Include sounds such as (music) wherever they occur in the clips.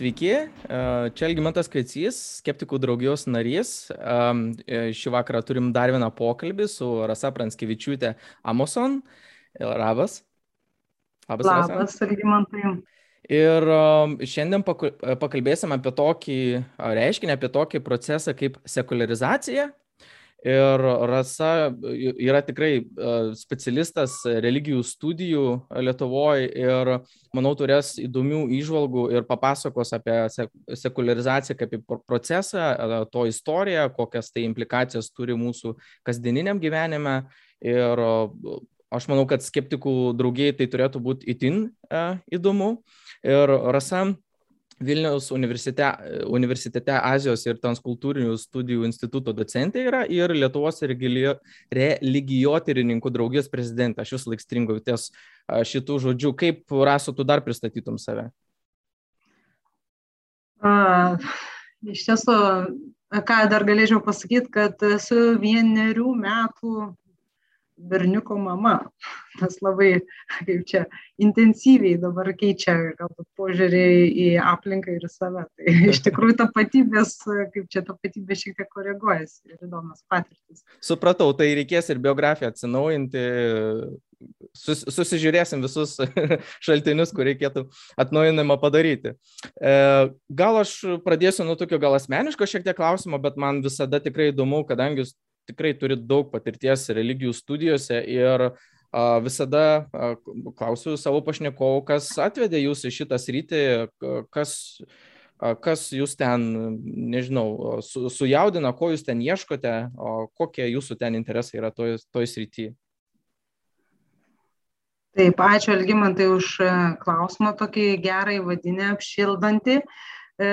Sveiki, čia Elgimantas Kaicys, skeptikų draugijos narys. Šį vakarą turim dar vieną pokalbį su Rasa Pranskevičiūtė Amoson. Labas. Labas, Labas Elgimantai. Ir šiandien pakalbėsim apie tokį reiškinį, apie tokį procesą kaip sekularizacija Ir Rasa yra tikrai specialistas religijų studijų Lietuvoje ir, manau, turės įdomių įžvalgų ir papasakos apie sekularizaciją kaip procesą, to istoriją, kokias tai implikacijas turi mūsų kasdieniniam gyvenime. Ir aš manau, kad skeptikų draugiai tai turėtų būti itin įdomu. Ir Rasa Vilniaus universitete, universitete Azijos ir transkultūrinių studijų instituto docentė yra ir Lietuvos religijotyrininkų draugijos prezidentė. Aš vis laik stringu ties šitų žodžių. Kaip rasu tu dar pristatytum save? A, iš tiesų, ką dar galėčiau pasakyti, kad esu vienerių metų berniuko mama. Tas labai, kaip čia, intensyviai dabar keičia galbūt požiūrį į aplinką ir save. Tai iš (laughs) tikrųjų tapatybės, kaip čia tapatybė šiek tiek koreguojasi ir įdomios patirtis. Supratau, tai reikės ir biografiją atsinaujinti. Sus, susižiūrėsim visus (laughs) šaltinius, kur reikėtų atnaujinimą padaryti. E, gal aš pradėsiu nuo tokio gal asmeniško šiek tiek klausimo, bet man visada tikrai įdomu, kadangi jūs tikrai turit daug patirties religijų studijose ir visada klausiu savo pašnekovų, kas atvedė jūs į šitą sritį, kas, kas jūs ten, nežinau, su, sujaudina, ko jūs ten ieškote, kokie jūsų ten interesai yra toj, toj srityje. Taip, ačiū Elgimantai už klausimą, tokį gerą įvadinę, apšildantį. E,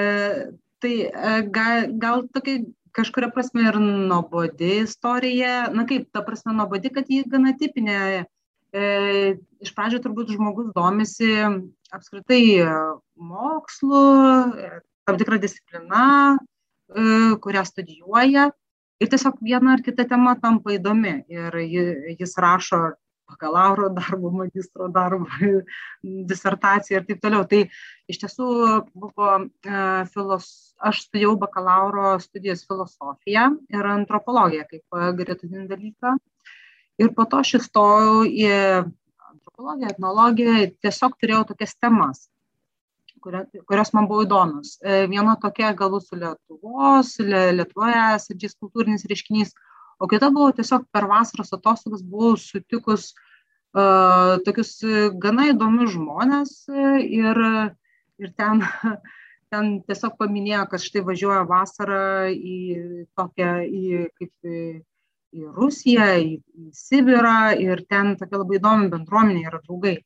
tai e, gal, gal tokį kažkuria prasme ir nuobodi istorija. Na kaip, ta prasme nuobodi, kad ji gana tipinė. E, iš pradžio turbūt žmogus domisi apskritai mokslu, tam tikrą discipliną, e, kurią studijuoja. Ir tiesiog viena ar kita tema tampa įdomi. Ir jis rašo bakalauro darbo, magistro darbo, (laughs) disertaciją ir taip toliau. Tai iš tiesų buvo e, filos, aš studijau bakalauro studijas filosofiją ir antropologiją kaip gretutinį dalyką. Ir po to aš įstojau į antropologiją, etnologiją, tiesiog turėjau tokias temas, kurios man buvo įdomios. E, viena tokia galbūt su Lietuvos, Lietuvoje esančiais kultūrinis reiškinys, o kita buvo tiesiog per vasaros atostogas buvau sutikus uh, tokius gana įdomius žmonės ir, ir ten, (laughs) ten tiesiog paminėjo, kad štai važiuoja vasarą į tokią, į, kaip į, į Rusiją, į, į Sibirą ir ten tokia labai įdomi bendruomenė yra draugai.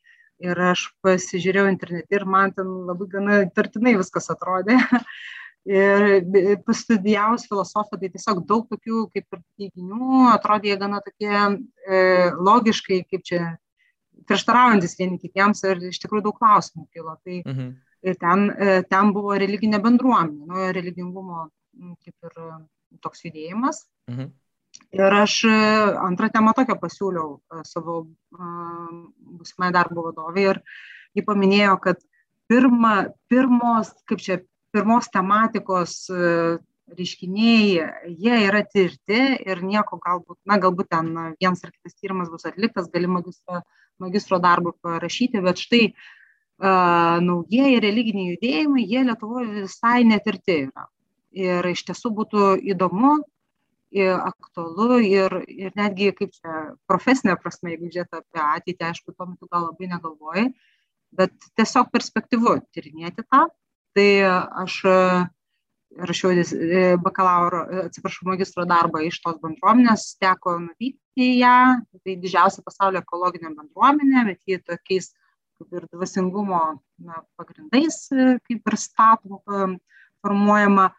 Ir aš pasižiūrėjau internete ir man ten labai gana tartinai viskas atrodė. (laughs) Ir pastudijavus filosofiją, tai tiesiog daug tokių kaip ir teiginių, atrodė gana tokie e, logiškai, kaip čia prieštaraujantis vieni kitiems ir iš tikrųjų daug klausimų kilo. Tai mhm. ir ten, e, ten buvo religinė bendruomenė, nu, religingumo kaip ir toks judėjimas. Mhm. Ir aš e, antrą temą tokią pasiūliau e, savo būsimai darbo vadovai ir ji paminėjo, kad pirma, pirmos, kaip čia pirmos tematikos e, reiškiniai, jie yra tirti ir nieko galbūt, na, galbūt ten vienas ar kitas tyrimas bus atliktas, gali magistro, magistro darbą parašyti, bet štai uh, naujieji religiniai judėjimai, jie Lietuvoje visai netirti yra. Ir iš tiesų būtų įdomu, ir aktualu ir, ir netgi kaip čia profesinė prasme, jeigu žiūrėtų apie ateitį, aišku, tuo metu gal labai negalvojai, bet tiesiog perspektyvu tyrinėti tą tai aš e, rašiau e, bakalauro, e, atsiprašau, magistro darbą iš tos bendruomenės, teko nuvykti į ją, tai didžiausia pasaulio ekologinė bendruomenė, bet ji tokiais kaip ir dvasingumo na, pagrindais, kaip ir statoma, formuojama.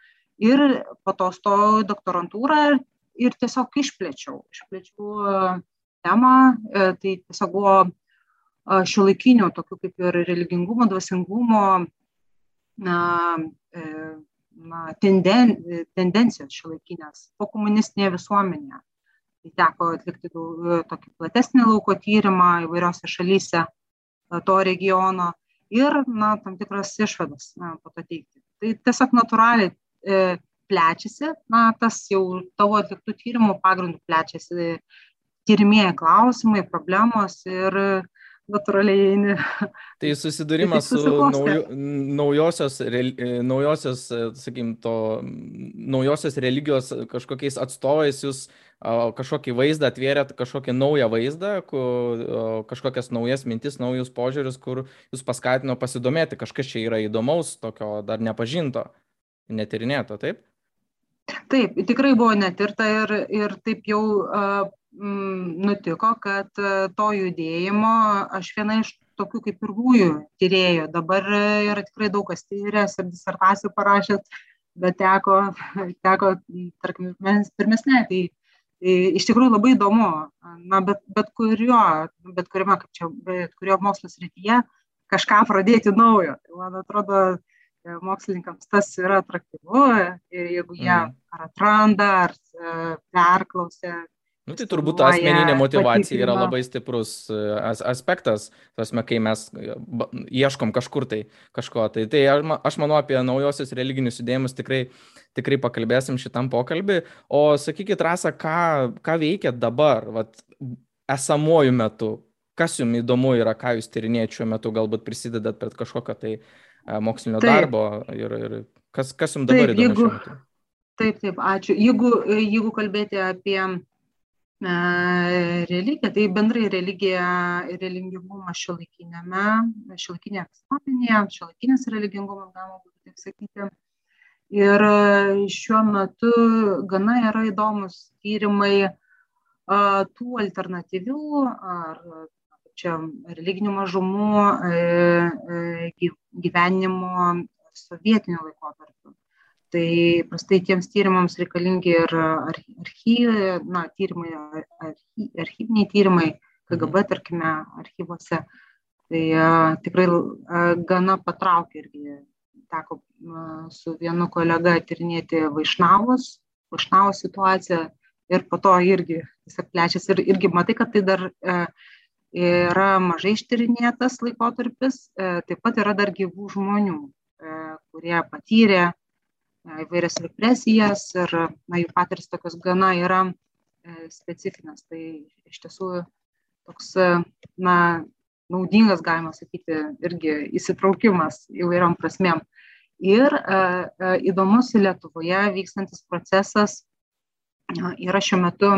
Ir po to stojau doktorantūrą ir tiesiog išplėčiau, išplėčiau temą, tai tiesiog buvo šiuolaikinių tokių kaip ir religingumo, dvasingumo na, e, na, tenden, tendencijos šiuolaikinės po komunistinėje visuomenėje. Tai teko atlikti tokį platesnį lauko tyrimą įvairiose šalyse to regiono ir, na, tam tikras išvadas na, po to teikti. Tai tiesiog natūraliai e, plečiasi, na, tas jau tavo atliktų tyrimų pagrindų plečiasi tyrimieji klausimai, problemos ir natūraliai eini. Tai (laughs) susidūrimas su naujo, naujosios, naujosios, sakykim, to, naujosios religijos kažkokiais atstovais jūs kažkokį vaizdą atvėrėt, kažkokį naują vaizdą, kur, kažkokias naujas mintis, naujus požiūrius, kur jūs paskatino pasidomėti, kažkas čia yra įdomaus, tokio dar nepažinto, netirinėto, taip? Taip, tikrai buvo netirta ir, ir taip jau uh, nutiko, kad to judėjimo aš viena iš tokių kaip pirmųjų tyriejų. Dabar yra tikrai daug kas tyręs ir disertacijų parašęs, bet teko, (laughs) teko tarkim, pirmesnė. Tai, tai iš tikrųjų labai įdomu. Na, bet, bet, kurio, bet kuriame, čia, bet kurio mokslo srityje kažką pradėti naujo. Tai man atrodo, E, mokslininkams tas yra atraktyvu ir jeigu jie mm. ar atranda, ar e, perklausia. Nu, tai turbūt ta asmeninė motivacija yra labai stiprus e, as aspektas, tasme, kai mes ieškom kažkur tai kažko. Tai, tai aš manau apie naujosius religinius judėjimus tikrai, tikrai pakalbėsim šitam pokalbį. O sakykit, Rasa, ką, ką veikia dabar, vat, esamuoju metu? Kas jums įdomu yra, ką jūs tyrinėjate šiuo metu, galbūt prisidedat prie kažkokio tai uh, mokslinio taip. darbo ir, ir kas, kas jums dabar taip, įdomu jeigu? Taip, taip, ačiū. Jeigu, jeigu kalbėti apie e, religiją, tai bendrai religija ir religingumas šiuolaikinėme, šiuolaikinėje visuomenėje, šiuolaikinis religingumas, galima būtų taip sakyti. Ir šiuo metu gana yra įdomus tyrimai tų alternatyvių ar čia religinių mažumų e, e, gyvenimo sovietiniu laikotarpiu. Tai prastai tiems tyrimams reikalingi ir archyvai, na, tyrimai, archy, archyviniai tyrimai, KGB, mhm. tarkime, archyvose. Tai a, tikrai a, gana patraukia irgi. Teko a, su vienu kolega tyrinėti Vaišnavus, Vaišnavos situaciją ir po to irgi tiesiog plečiasi ir irgi matai, kad tai dar a, yra mažai ištyrinėtas laikotarpis, e, taip pat yra dar gyvų žmonių, e, kurie patyrė įvairias represijas ir na, jų patirs tokios gana yra specifinės. Tai iš tiesų toks na, naudingas, galima sakyti, irgi įsitraukimas įvairiom prasmėm. Ir įdomus Lietuvoje vykstantis procesas yra šiuo metu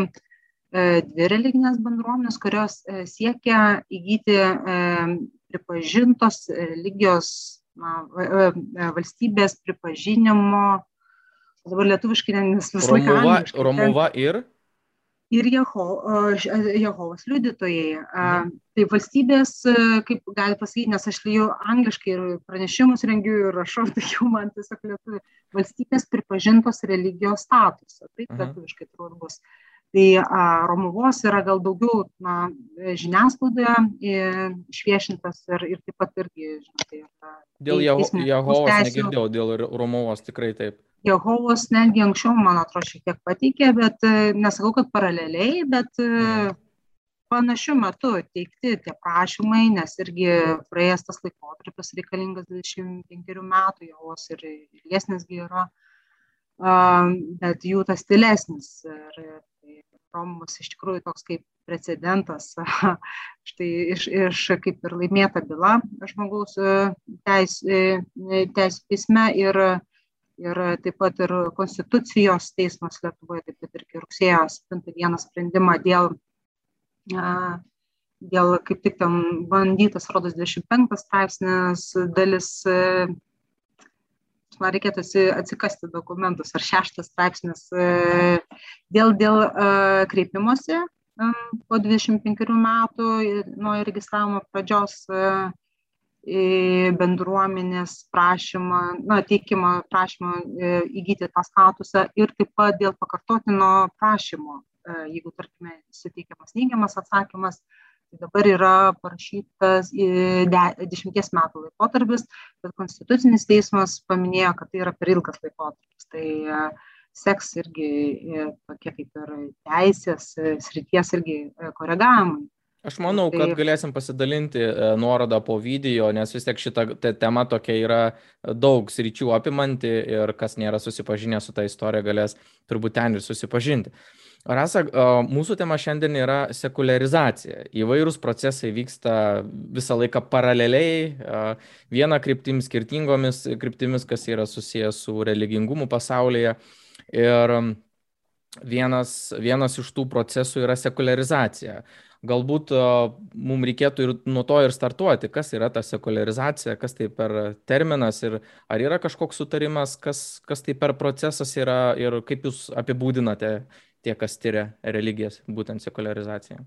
E, dvi religinės bendruomenės, kurios e, siekia įgyti e, pripažintos religijos na, valstybės pripažinimo, dabar lietuviškai nes visą laiką. Romuva, Romuva ir? Ir Jeho, Jehovos liudytojai. Mhm. Tai valstybės, kaip gali pasakyti, nes aš lyju angliškai ir pranešimus rengiu ir rašau, (laughs) tai jau man tiesiog lietuvių, valstybės pripažintos religijos statusą. Taip, mhm. lietuviškai turbūt bus. Tai a, Romuvos yra gal daugiau na, žiniasklaidoje išviešintas ir, ir taip pat irgi, žinote, yra. Dėl Jehovos negirdėjau, dėl Romuvos tikrai taip. Jehovos netgi anksčiau, man atrodo, šiek tiek pateikė, bet nesakau, kad paraleliai, bet mm. panašiu metu teikti tie prašymai, nes irgi praėjęs tas laikotarpis reikalingas 25 metų, Jehovos ir ilgesnisgi yra, bet jų tas stilesnis. Ir, Romus iš tikrųjų toks kaip precedentas, štai iš, iš kaip ir laimėta byla žmogaus e, teisų e, teis teisme ir, ir taip pat ir Konstitucijos teismas Lietuvoje, taip pat ir rugsėjo 7 dieną sprendimą dėl, dėl kaip tik tam bandytas, rodos 25 straipsnis dalis man reikėtų atsikasti dokumentus, ar šeštas straipsnis e, dėl, dėl e, kreipimosi po 25 metų nuo registravimo pradžios e, bendruomenės prašymą, na, teikimą prašymą įgyti tą statusą ir taip pat dėl pakartotino prašymo, jeigu, tarkime, suteikiamas neigiamas atsakymas, Tai dabar yra parašytas dešimties metų laikotarpis, bet Konstitucinis teismas paminėjo, kad tai yra per ilgas laikotarpis. Tai e, seks irgi e, tokie kaip ir teisės e, srities irgi koregavimai. Aš manau, kad tai... galėsim pasidalinti e, nuorodą po video, nes vis tiek šita tema tokia yra daug sričių apimanti ir kas nėra susipažinę su tą istoriją galės turbūt ten ir susipažinti. Rasa, e, mūsų tema šiandien yra sekularizacija. Įvairūs procesai vyksta visą laiką paraleliai, e, viena kryptim skirtingomis kryptimis, kas yra susijęs su religingumu pasaulyje. Ir vienas, vienas iš tų procesų yra sekularizacija galbūt mums reikėtų ir nuo to ir startuoti, kas yra ta sekularizacija, kas tai per terminas ir ar yra kažkoks sutarimas, kas, kas tai per procesas yra ir kaip jūs apibūdinate tie, kas tyria religijas, būtent sekularizaciją.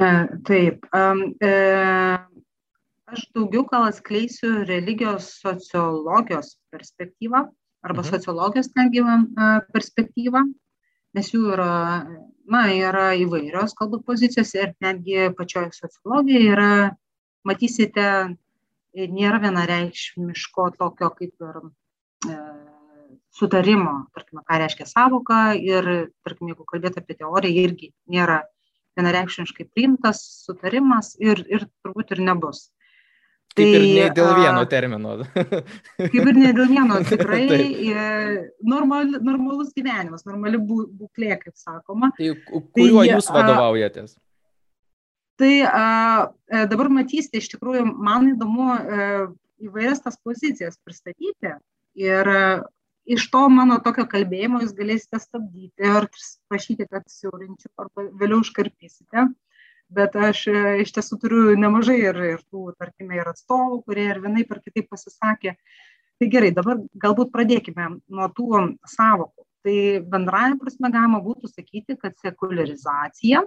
E, taip. Um, e, aš daugiau gal atskleisiu religijos sociologijos perspektyvą arba mhm. sociologijos netgi perspektyvą, nes jų yra na yra įvairios galbūt pozicijos ir netgi pačioj sociologijoj yra matysite nėra vienareikšmiško tokio kaip ir e, sutarimo, tarkime, ką reiškia savoka ir, tarkime, jeigu kalbėt apie teoriją, irgi nėra vienareikšmiškai priimtas sutarimas ir, ir turbūt ir nebus. Kaip tai, ir ne dėl vieno termino. (laughs) kaip ir ne dėl vieno, tikrai (laughs) normal, normalus gyvenimas, normali būklė, kaip sakoma. Tai kuriuo tai, jūs vadovaujatės? Tai a, e, dabar matysite, iš tikrųjų, man įdomu a, e, įvairias tas pozicijas pristatyti ir a, iš to mano tokio kalbėjimo jūs galėsite stabdyti ar prašyti, kad siaurinčiau, arba vėliau užkarpysite bet aš e, iš tiesų turiu nemažai ir, ir tų, tarkime, ir atstovų, kurie ir vienaip ar kitaip pasisakė. Tai gerai, dabar galbūt pradėkime nuo tų savokų. Tai bendraja prasme galima būtų sakyti, kad sekularizacija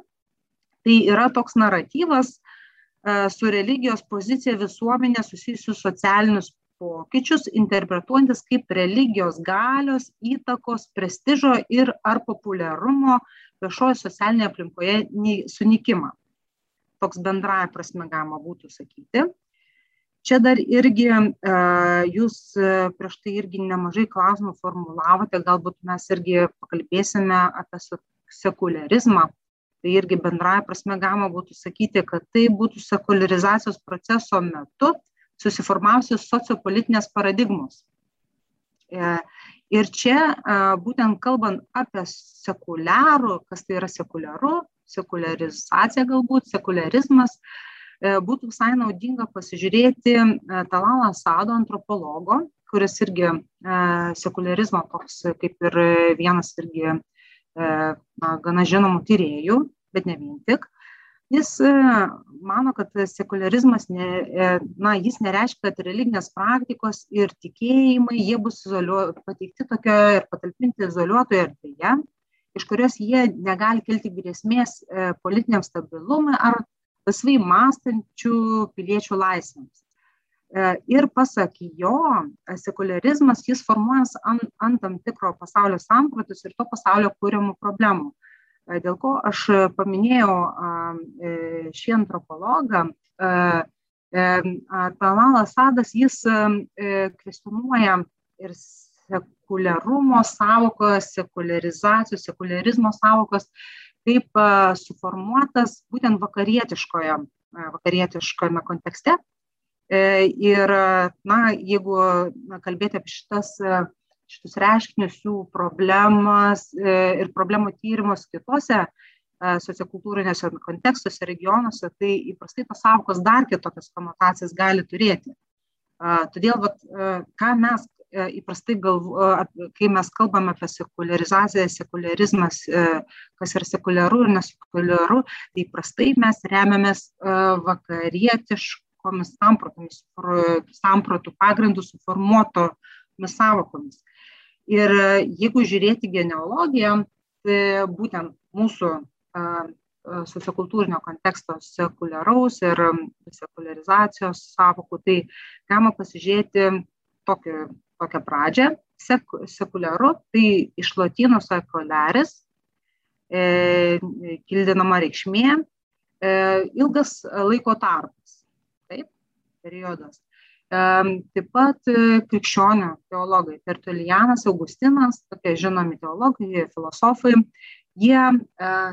tai yra toks naratyvas e, su religijos pozicija visuomenė susijusius socialinius pokyčius, interpretuojantis kaip religijos galios, įtakos, prestižo ir ar populiarumo viešojo socialinėje aplinkoje sunikimą toks bendraja prasme galima būtų sakyti. Čia dar irgi jūs prieš tai irgi nemažai klausimų formulavote, galbūt mes irgi pakalbėsime apie sekularizmą. Tai irgi bendraja prasme galima būtų sakyti, kad tai būtų sekularizacijos proceso metu susiformavusios sociopolitinės paradigmos. E, ir čia būtent kalbant apie sekuliarų, kas tai yra sekuliaru, sekularizacija galbūt, sekularizmas, e, būtų visai naudinga pasižiūrėti e, Talala Sado antropologo, kuris irgi e, sekularizmo toks kaip ir vienas irgi na, gana žinomų tyriejų, bet ne vien tik. Jis mano, kad sekularizmas, ne, na, jis nereiškia, kad religinės praktikos ir tikėjimai, jie bus izoliuo, pateikti tokio ir patalpinti izoliuotoje erdvėje, iš kurios jie negali kilti grėsmės e, politiniam stabilumui ar laisvai mąstančių piliečių laisvėms. E, ir pasak jo, sekularizmas jis formuojas ant, ant tam tikro pasaulio sampratus ir to pasaulio kūriamų problemų. E, dėl ko aš paminėjau šį antropologą, Talalas Sadas, jis kvestionuoja ir sekuliarumo savokos, sekularizacijos, sekularizmo savokos, kaip suformuotas būtent vakarietiškoje, vakarietiškojame kontekste. E, ir, na, jeigu na, kalbėti apie šitas, šitus reiškinius, jų problemas e, ir problemų tyrimus kitose sociokultūrinėse kontekstuose, regionuose, tai įprastai tos savokos dar kitokias konotacijas gali turėti. Todėl, vat, ką mes įprastai galvo, kai mes kalbame apie sekularizaciją, sekularizmas, e, kas yra sekuliaru ir nesekuliaru, tai įprastai mes remiamės e, vakarietiškomis sampratomis, sampratų pagrindų suformuotomis savokomis. Ir jeigu žiūrėti genealogiją, tai būtent mūsų sociokultūrinio konteksto sekuliaraus ir sekularizacijos savokų, tai galima pasižiūrėti tokį tokią pradžią, sek, sekuliaru, tai iš latino sekularis, e, kildinama reikšmė, e, ilgas laiko tarpas, taip, periodas. E, taip pat e, krikščionių teologai, Tertulianas, Augustinas, tokie žinomi teologai, filosofai, jie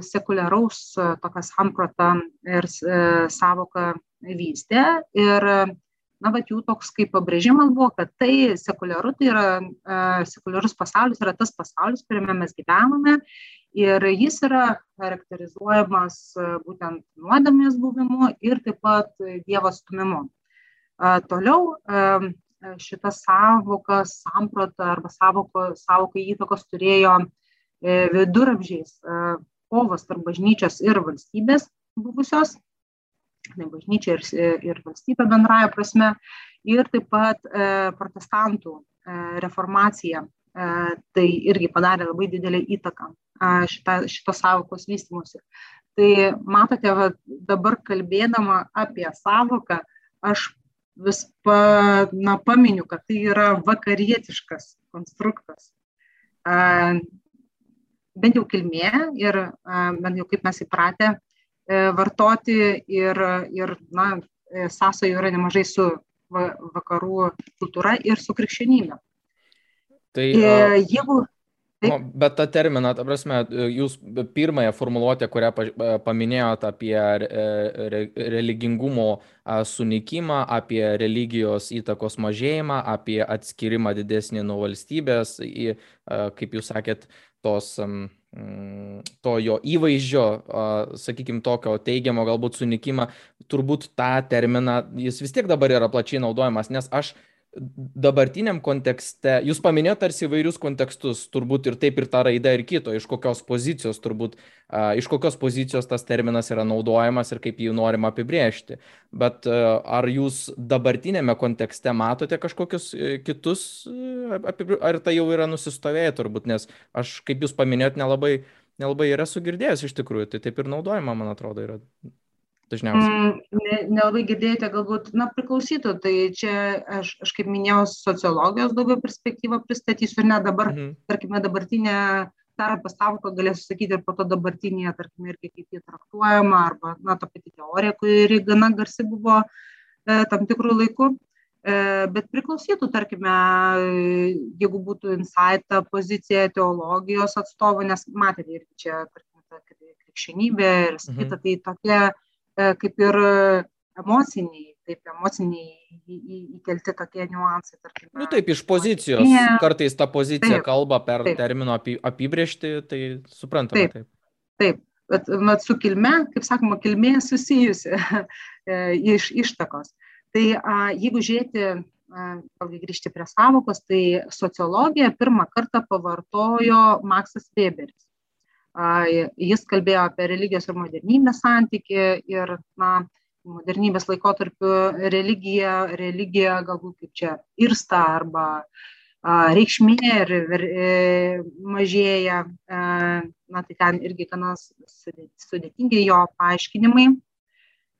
sekuliaraus tokią sampratą ir savoką vystė ir na vat jų toks kaip pabrėžimas buvo kad tai sekuliaru tai yra sekuliarus pasaulis yra tas pasaulis kuriame mes gyvename. Ir jis yra charakterizuojamas būtent nuodėmės buvimu ir taip pat dievo stūmimu toliau šita savoka samprata arba savoko savokai įtakos turėjo e, viduramžiais kovos tarp bažnyčios ir valstybės buvusios tai bažnyčia ir, ir valstybė bendraja prasme, ir taip pat e, protestantų e, reformacija. E, tai irgi padarė labai didelį įtaką e, šitos savokos vystimusi. Tai matote, va, dabar kalbėdama apie savoką, aš vis pa, na, paminiu, kad tai yra vakarietiškas konstruktas. E, bent jau kilmė ir e, bent jau kaip mes įpratę E, vartoti ir, ir na, e, sąsajų yra nemažai su vakarų kultūra ir su krikščionybė. Tai, e, jeigu Taip. Nu, bet tą terminą, ta prasme, jūs pirmąją formuluotę, kurią paminėjote apie religingumo sunikimą, apie religijos įtakos mažėjimą, apie atskirimą didesnį nuo valstybės, kaip jūs sakėt, tos to jo įvaizdžio, sakykime, tokio teigiamo galbūt sunikimą, turbūt tą terminą, jis vis tiek dabar yra plačiai naudojamas, nes aš dabartiniam kontekste, jūs paminėjote tarsi įvairius kontekstus, turbūt ir taip ir ta raida ir kito, iš kokios pozicijos turbūt, uh, iš kokios pozicijos tas terminas yra naudojamas ir kaip jį norima apibriežti. Bet uh, ar jūs dabartinėme kontekste matote kažkokius uh, kitus, uh, ar tai jau yra nusistovėję turbūt, nes aš, kaip jūs paminėjote, nelabai, nelabai yra sugirdėjęs iš tikrųjų, tai taip ir naudojama, man atrodo, yra dažniausiai? Mm, ne, nelabai girdėjote, galbūt, na, priklausytų. Tai čia aš, aš kaip minėjau, sociologijos daugiau perspektyvą pristatysiu ir ne dabar, mhm. tarkime, dabartinė dar apie savoką galėsiu sakyti ir po to dabartinėje, tarkime, irgi kaip jį traktuojama, arba, na, ta pati teorija, kuri gana garsi buvo e, tam tikrų laikų. E, bet priklausytų, tarkime, jeigu būtų insight pozicija teologijos atstovų, nes matėte irgi čia, tarkime, ta krikščionybė ir mhm. kita, tai tokia kaip ir emociniai, taip emociniai įkelti tokie niuansai. Tarkim, nu, taip, iš pozicijos. Ne, kartais ta pozicija taip, kalba per taip. termino apibriežti, tai suprantama. Taip, taip. taip. Bet, bet su kilme, kaip sakoma, kilmė susijusi (laughs) e, iš ištakos. Tai a, jeigu žiūrėti, vėlgi grįžti prie savokos, tai sociologiją pirmą kartą pavartojo Maksas Weberis. Jis kalbėjo apie religijos ir modernybės santyki ir, na, modernybės laikotarpiu religija, religija galbūt kaip čia irsta arba reikšmė ir, ir e, mažėja, a, na tai ten irgi gana sudėtingi jo paaiškinimai.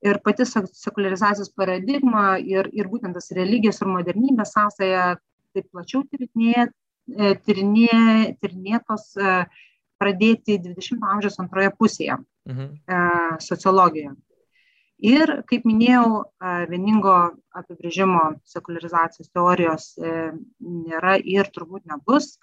Ir pati sekularizacijos paradigma ir, ir būtent tas religijos ir modernybės sąsaja taip plačiau e, tyrinėtos pradėti 20 amžiaus antroje pusėje mhm. E, sociologijoje. Ir, kaip minėjau, e, vieningo apibrėžimo sekularizacijos teorijos e, nėra ir turbūt nebus.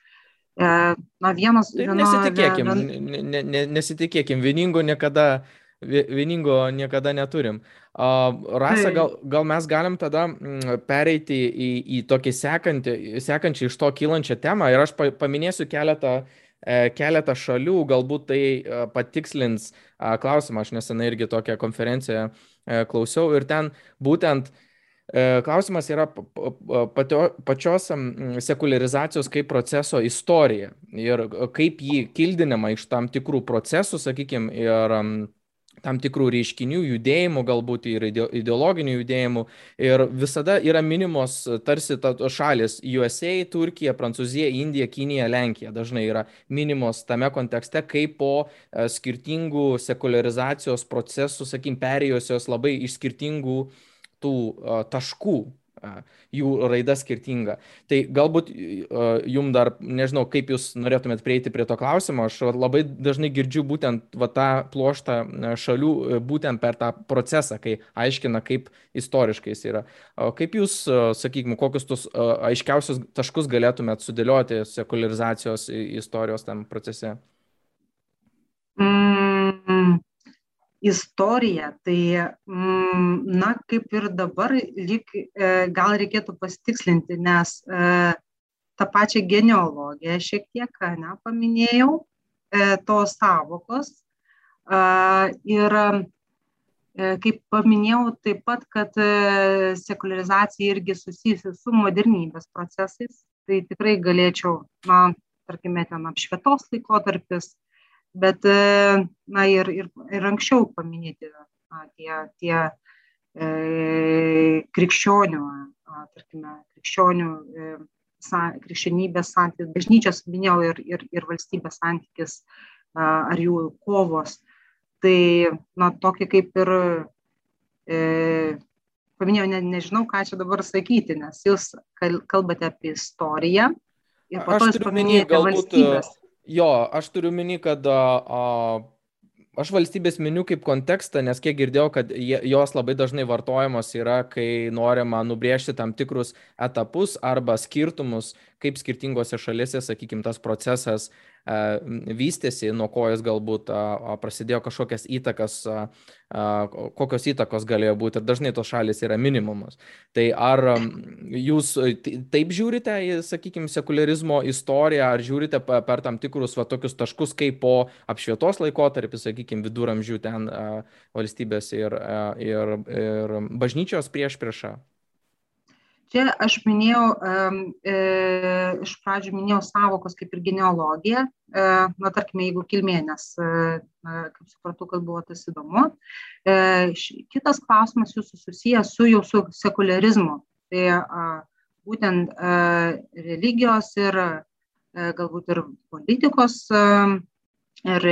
Na, vienas. Tai vieno, nesitikėkim, vien... ne, ne, nesitikėkim, vieningo niekada, vieningo niekada neturim. Rasa, gal, gal mes galim tada pereiti į, į tokį sekantį, sekančią iš to kylančią temą ir aš paminėsiu keletą uh, keletą šalių, galbūt tai e, patikslins klausimą, aš nesenai irgi tokią konferenciją e, klausiau ir ten būtent Klausimas yra pačios sekularizacijos kaip proceso istorija ir kaip jį kildinama iš tam tikrų procesų, sakykime, ir tam tikrų reiškinių, judėjimų, galbūt ir ideologinių judėjimų. Ir visada yra minimos tarsi tos šalis - USA, Turkija, Prancūzija, Indija, Kinija, Lenkija. Dažnai yra minimos tame kontekste, kaip po e, skirtingų sekularizacijos procesų, sakykim, perėjusios labai iš skirtingų tų taškų jų raida skirtinga. Tai galbūt jum dar, nežinau, kaip jūs norėtumėt prieiti prie to klausimo, aš labai dažnai girdžiu būtent va, tą ploštą šalių būtent per tą procesą, kai aiškina, kaip istoriškai jis yra. Kaip jūs, sakykime, kokius tus aiškiausius taškus galėtumėt sudėlioti sekularizacijos istorijos tam procese? Istoriją, tai, mm, na, kaip ir dabar, lyg, e, gal reikėtų pasitikslinti, nes e, tą pačią genealogiją šiek tiek, ne, paminėjau, e, tos savokos. Ir kaip paminėjau taip pat, kad sekularizacija irgi susijusi su modernybės procesais, tai tikrai galėčiau, na, tarkime, ten apšvietos laikotarpis, bet na, ir, ir, ir anksčiau paminėti na, tie, tie e, krikščionių, a, tarkime, krikščionių, e, sa, krikščionybės santykis, bažnyčios, minėjau, ir, ir, ir valstybės santykis, a, ar jų kovos. Tai, na, tokį kaip ir, e, paminėjau, ne, nežinau, ką čia dabar sakyti, nes jūs kalbate apie istoriją ir po to jūs paminėjote valstybės. Jo, aš turiu minį, kad a, aš valstybės miniu kaip kontekstą, nes kiek girdėjau, kad jos labai dažnai vartojamos yra, kai norima nubrėžti tam tikrus etapus arba skirtumus, kaip skirtingose šalise, sakykime, tas procesas vystėsi, nuo ko jis galbūt prasidėjo kažkokias įtakas, kokios įtakos galėjo būti ir dažnai tos šalis yra minimumas. Tai ar jūs taip žiūrite sakykime, sekularizmo istoriją, ar žiūrite per tam tikrus va, tokius taškus, kaip po apšvietos laikotarpį, sakykime, viduramžių ten valstybės ir, ir, ir bažnyčios prieš priešą? Čia aš minėjau, e, iš pradžių minėjau savokos kaip ir genealogija, e, na tarkime, jeigu kilmė, nes, e, kaip supratau, kad buvo tas įdomu. E, kitas klausimas jūsų susijęs su su sekularizmu. Tai a, būtent a, religijos ir a, galbūt ir politikos a, ir,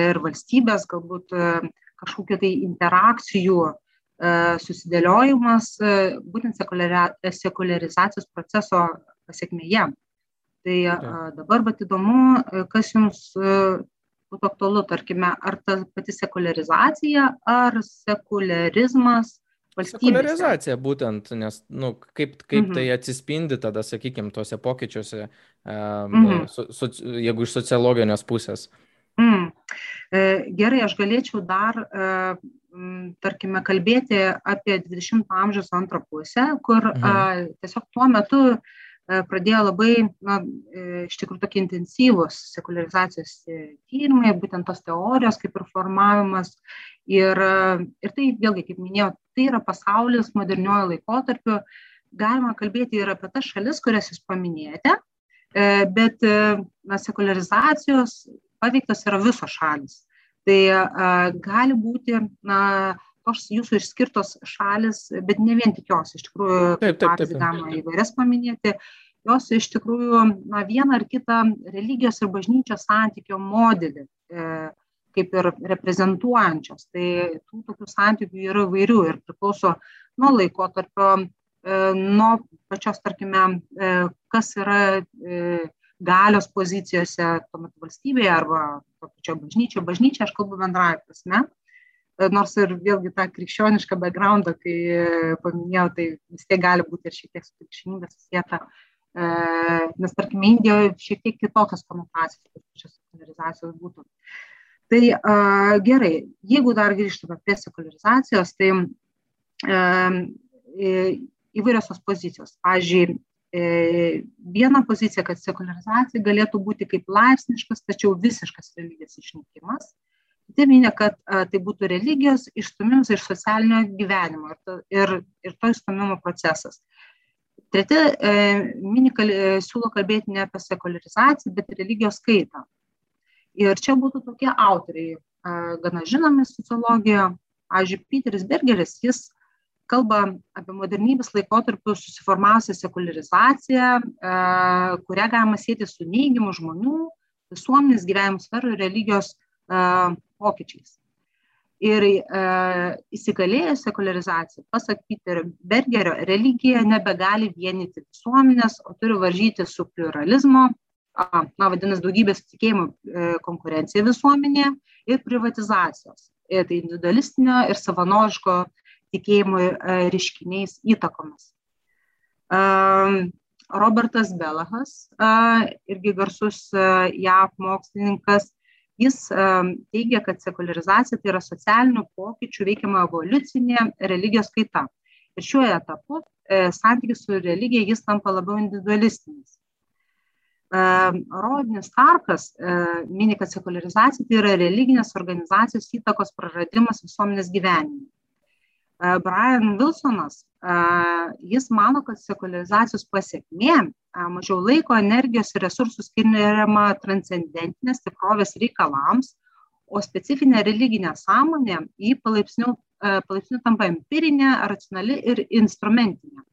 ir valstybės, galbūt a, kažkokiu tai interakcijų E, susidėliojimas e, būtent sekularizacijos proceso pasiekmėje. Tai e, dabar bet įdomu, kas jums būtų aktualu, tarkime, ar ta pati sekularizacija, ar sekularizmas. Sekularizacija būtent, nes, nu, kaip, kaip mhm. tai atsispindi tada, sakykime, tuose pokyčiuose, um, mhm. su, su, jeigu iš sociologinės pusės. Mm. Gerai, aš galėčiau dar tarkime, kalbėti apie 20-ojo amžiaus antrą pusę, kur mhm. a, tiesiog tuo metu pradėjo labai, na, e, iš tikrųjų tokie intensyvūs sekularizacijos tyrimai, būtent tos teorijos kaip ir formavimas. Ir, ir tai, vėlgi, kaip minėjau, tai yra pasaulis moderniojo laikotarpiu. Galima kalbėti ir apie tas šalis, kurias jūs paminėjote, e, bet na, sekularizacijos paveiktos yra visos šalis tai a, gali būti na, tos jūsų išskirtos šalis, bet ne vien tik jos, iš tikrųjų, taip, taip, taip, taip. galima įvairias paminėti, jos iš tikrųjų na, vieną ar kitą religijos ir bažnyčios santykio modelį e, kaip ir reprezentuojančios. Tai tų tokių santykių yra vairių ir priklauso nuo laiko tarpio, e, nuo pačios, tarkime, e, kas yra e, galios pozicijose tuomet valstybėje arba to pačio bažnyčio. Bažnyčia, aš kalbu bendrąją prasme, e, nors ir vėlgi tą krikščionišką backgroundą, kai e, paminėjau, tai vis tiek gali būti ir šiek tiek su krikščionybė susijęta, e, nes tarkime Indijoje šiek tiek kitokios konotacijos, pačios sekularizacijos būtų. Tai a, gerai, jeigu dar grįžtume prie sekularizacijos, tai e, įvairios tos pozicijos. Pavyzdžiui, E, viena pozicija, kad sekularizacija galėtų būti kaip laipsniškas, tačiau visiškas religijos išnykimas. Kiti minė, kad a, tai būtų religijos išstumimas iš socialinio gyvenimo ir, to, ir, ir to išstumimo procesas. Treti e, mini kal, e, siūlo kalbėti ne apie sekularizaciją, bet religijos skaitą. Ir čia būtų tokie autoriai, a, gana žinomi sociologijoje. Pavyzdžiui, Peteris Bergeris, jis kalba apie modernybės laikotarpiu susiformavusią sekularizaciją, e, kurią galima sėti su neigiamu žmonių, visuomenės gyvenimo sferų ir religijos e, pokyčiais. Ir e, įsigalėjus sekularizacija, pasak Peter Bergerio, religija nebegali vienyti visuomenės, o turi varžyti su pluralizmo, a, na, vadinasi, daugybės tikėjimų e, konkurencija visuomenėje ir privatizacijos. E, tai individualistinio ir savanoriško tikėjimui e, reiškiniais įtakomis. Robertas Belahas, irgi garsus JAV mokslininkas, Jis teigia, kad sekularizacija tai yra socialinių pokyčių veikiama evoliucinė religijos kaita. Ir šiuo etapu e, santykis su religija jis tampa labiau individualistinis. E, Rodinis Starkas e, mini, kad sekularizacija tai yra religinės organizacijos įtakos praradimas visuomenės gyvenimui. Brian Wilsonas, jis mano, kad sekularizacijos pasiekmė mažiau laiko, energijos ir resursų skiriama transcendentinės tikrovės reikalams, o specifinė religinė sąmonė jį palaipsniui, palaipsniui tampa empirinė, racionali ir instrumentinė.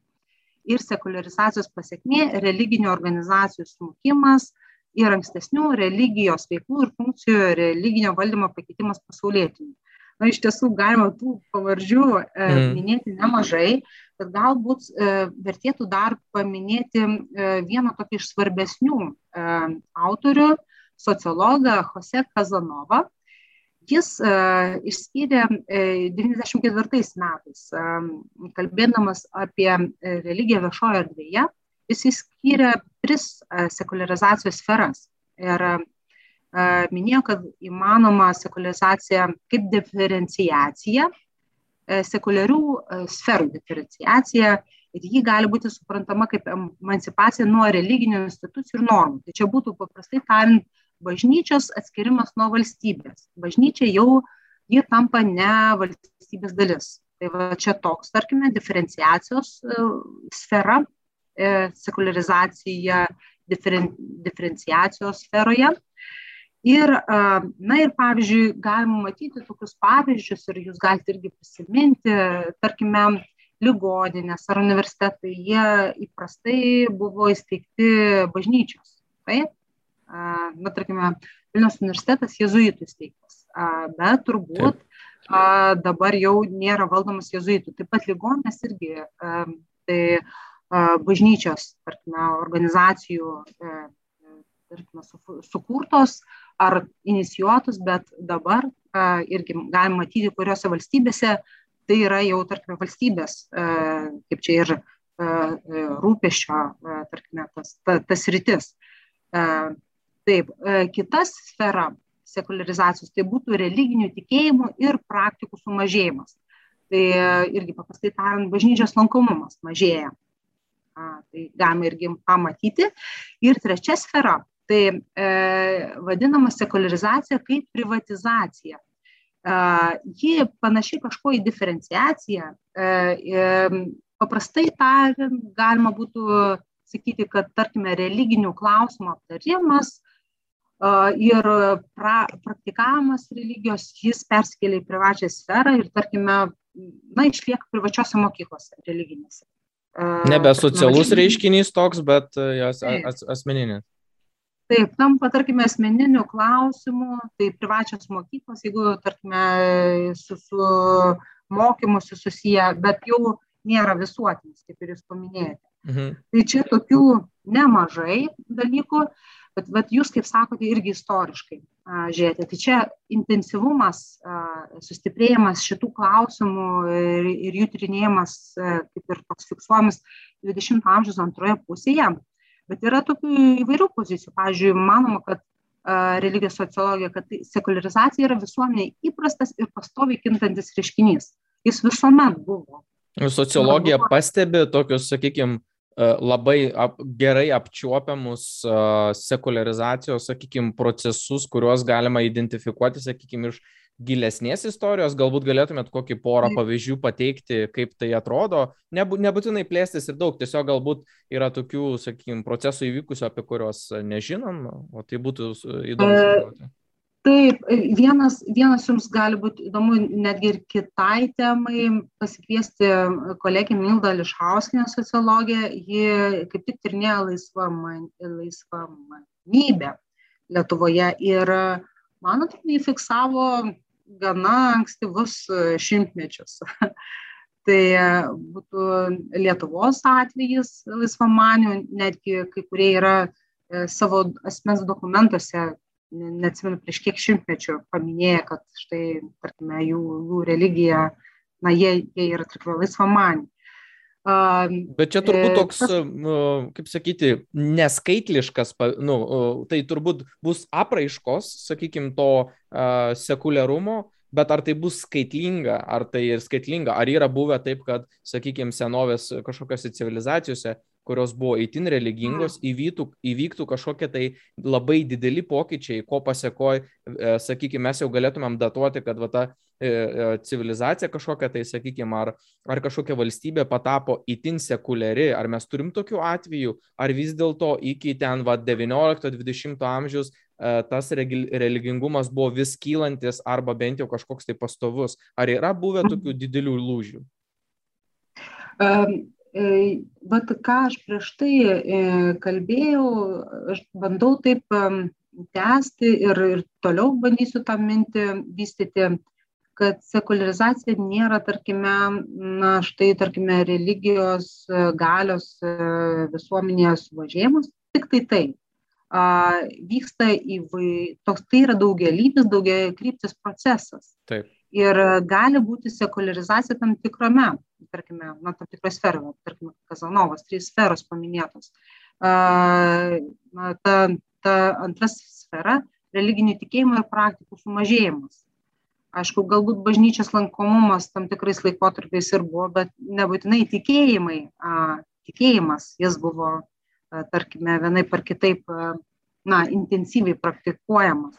Ir sekularizacijos pasiekmė - religinių organizacijų smukimas ir ankstesnių religijos veiklų ir funkcijų religinio valdymo pakeitimas pasaulietiniu na iš tiesų galima tų pavardžių e, mm. minėti nemažai, bet galbūt e, vertėtų dar paminėti e, vieną tokį iš svarbesnių e, autorių, sociologą Jose Kazanova. Jis e, išskyrė e, 94 metais, e, kalbėdamas apie e, religiją viešojo erdvėje, jis išskyrė tris e, sekularizacijos sferas. Ir minėjo, kad įmanoma sekularizacija kaip diferenciacija, sekuliarių sferų diferenciacija ir ji gali būti suprantama kaip emancipacija nuo religinių institucijų ir normų. Tai čia būtų paprastai tariant bažnyčios atskirimas nuo valstybės. Bažnyčia jau ji tampa ne valstybės dalis. Tai va čia toks, tarkime, diferenciacijos sfera, sekularizacija diferen, diferenciacijos sferoje. Ir, na ir pavyzdžiui, galima matyti tokius pavyzdžius ir jūs galite irgi prisiminti, tarkime, ligoninės ar universitetai, jie įprastai buvo įsteigti bažnyčios. Taip? Na, tarkime, Vilnius universitetas jezuitų įsteigtas, bet turbūt Taip. dabar jau nėra valdomas jezuitų. Taip pat ligoninės irgi, tai bažnyčios, tarkime, organizacijų tarkime, sukurtos ar inicijuotos, bet dabar irgi galim matyti, kuriuose valstybėse tai yra jau, tarkime, valstybės, a, kaip čia ir a, rūpešio, a, tarkime, tas, ta, tas rytis. Taip, kita sfera sekularizacijos tai būtų religinių tikėjimų ir praktikų sumažėjimas. Tai irgi paprastai tariant, bažnyčios lankomumas mažėja. Tai galima irgi pamatyti. Ir trečia sfera Tai e, vadinama sekularizacija kaip privatizacija. E, ji panašiai kažko į diferenciaciją. E, e, paprastai tariant, galima būtų sakyti, kad, tarkime, religinių klausimų aptarimas e, ir pra, praktikavimas religijos, jis perskelia į privačią sferą ir, tarkime, na, išlieka privačiose mokyklose religinėse. E, Nebe socialus reiškinys toks, bet e, jos as, asmeninis taip tampa tarkime asmeniniu klausimu tai privačios mokyklos jeigu tarkime su su mokymusi susiję bet jau nėra visuotinis kaip ir jūs paminėjote. Mhm. tai čia tokių nemažai dalykų bet vat jūs kaip sakote irgi istoriškai a, žiūrėti tai čia intensyvumas a, sustiprėjimas šitų klausimų ir, ir jų tyrinėjimas a, kaip ir toks fiksuojamas 20 amžiaus antroje pusėje bet yra tokių įvairių pozicijų. Pavyzdžiui manoma kad religijos sociologija kad tai sekuliarizacija yra visuomenėj įprastas ir pastoviai kintantis reiškinys. Jis visuomet buvo. Sociologija pastebi tokius sakykim labai ap, gerai apčiuopiamus sekularizacijos, sakykime, procesus, kuriuos galima identifikuoti, sakykime, iš gilesnės istorijos, galbūt galėtumėt kokį porą pavyzdžių pateikti, kaip tai atrodo, Nebu, nebūtinai plėstis ir daug, tiesiog galbūt yra tokių, sakykime, procesų įvykusių, apie kuriuos nežinom, o tai būtų įdomu. E, taip, vienas, vienas jums gali būti įdomu netgi ir kitai temai pasikviesti kolegį Mildą Lišhauskinę sociologę, ji kaip tik tirnėjo laisvą, laisvą manybę Lietuvoje ir man atrodo, jį fiksavo gana ankstyvus e, šimtmečius. (laughs) tai e, būtų Lietuvos atvejis laisvamanių, netgi kai kurie yra e, savo asmens dokumentuose, neatsimenu prieš kiek šimtmečių, paminėję, kad štai, tarkime, jų, jų religija, na, jie, jie yra, tarkime, laisvamaniai. Bet čia turbūt toks, kaip sakyti, neskaitliškas, nu, tai turbūt bus apraiškos, sakykime, to sekuliarumo, bet ar tai bus skaitlinga, ar tai ir skaitlinga, ar yra buvę taip, kad, sakykime, senovės kažkokiose civilizacijose, kurios buvo įtin religingos, įvyktų, įvyktų kažkokie tai labai dideli pokyčiai, ko pasiekoja, e, sakykime, mes jau galėtumėm datuoti, kad va, ta e, e, civilizacija kažkokia tai, sakykime, ar, ar kažkokia valstybė patapo įtin sekuliari, ar mes turim tokių atvejų, ar vis dėlto iki ten va 19-20 amžiaus E, tas religingumas buvo vis kylantis arba bent jau kažkoks tai pastovus. Ar yra buvę mhm. tokių didelių lūžių? Um, Vat ką aš prieš tai e, kalbėjau, aš bandau taip tęsti ir, ir toliau bandysiu tą mintį vystyti, kad sekularizacija nėra, tarkime, na štai, tarkime, religijos galios visuomenėje suvažėjimas, tik tai tai vyksta įvai, toks tai yra daugialypis, daugiakryptis procesas. Taip. Ir gali būti sekularizacija tam tikrame, tarkime, na, tam tikroje sferoje, tarkime, Kazanovas, trys sferos paminėtos. Na, ta, ta antras sfera - religinių tikėjimų ir praktikų sumažėjimas. Aišku, galbūt bažnyčios lankomumas tam tikrais laikotarpiais ir buvo, bet nebūtinai tikėjimai, a, tikėjimas, jis buvo tarkime, vienai par kitaip, na, intensyviai praktikuojamas.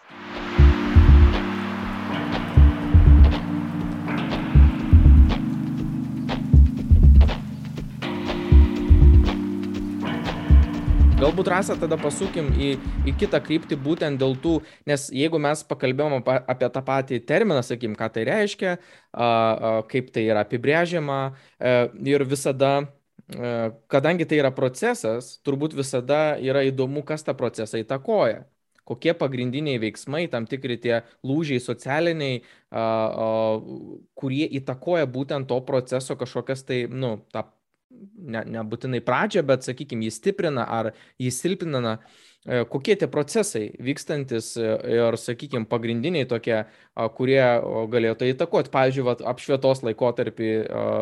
Galbūt rasa tada pasukim į, į kitą kryptį būtent dėl tų, nes jeigu mes pakalbėjom apie tą patį terminą, sakykim, ką tai reiškia, a, a, kaip tai yra apibrėžiama a, e, ir visada E, kadangi tai yra procesas, turbūt visada yra įdomu, kas tą procesą įtakoja. Kokie pagrindiniai veiksmai, tam tikri tie lūžiai socialiniai, a, a, kurie įtakoja būtent to proceso kažkokias tai, nu, tą, ne, nebūtinai pradžią, bet, sakykime, jį stiprina ar jį silpnina. E, kokie tie procesai vykstantis e, ir, sakykime, pagrindiniai tokie, kurie galėtų įtakoti. Pavyzdžiui, vat, apšvietos laikotarpį,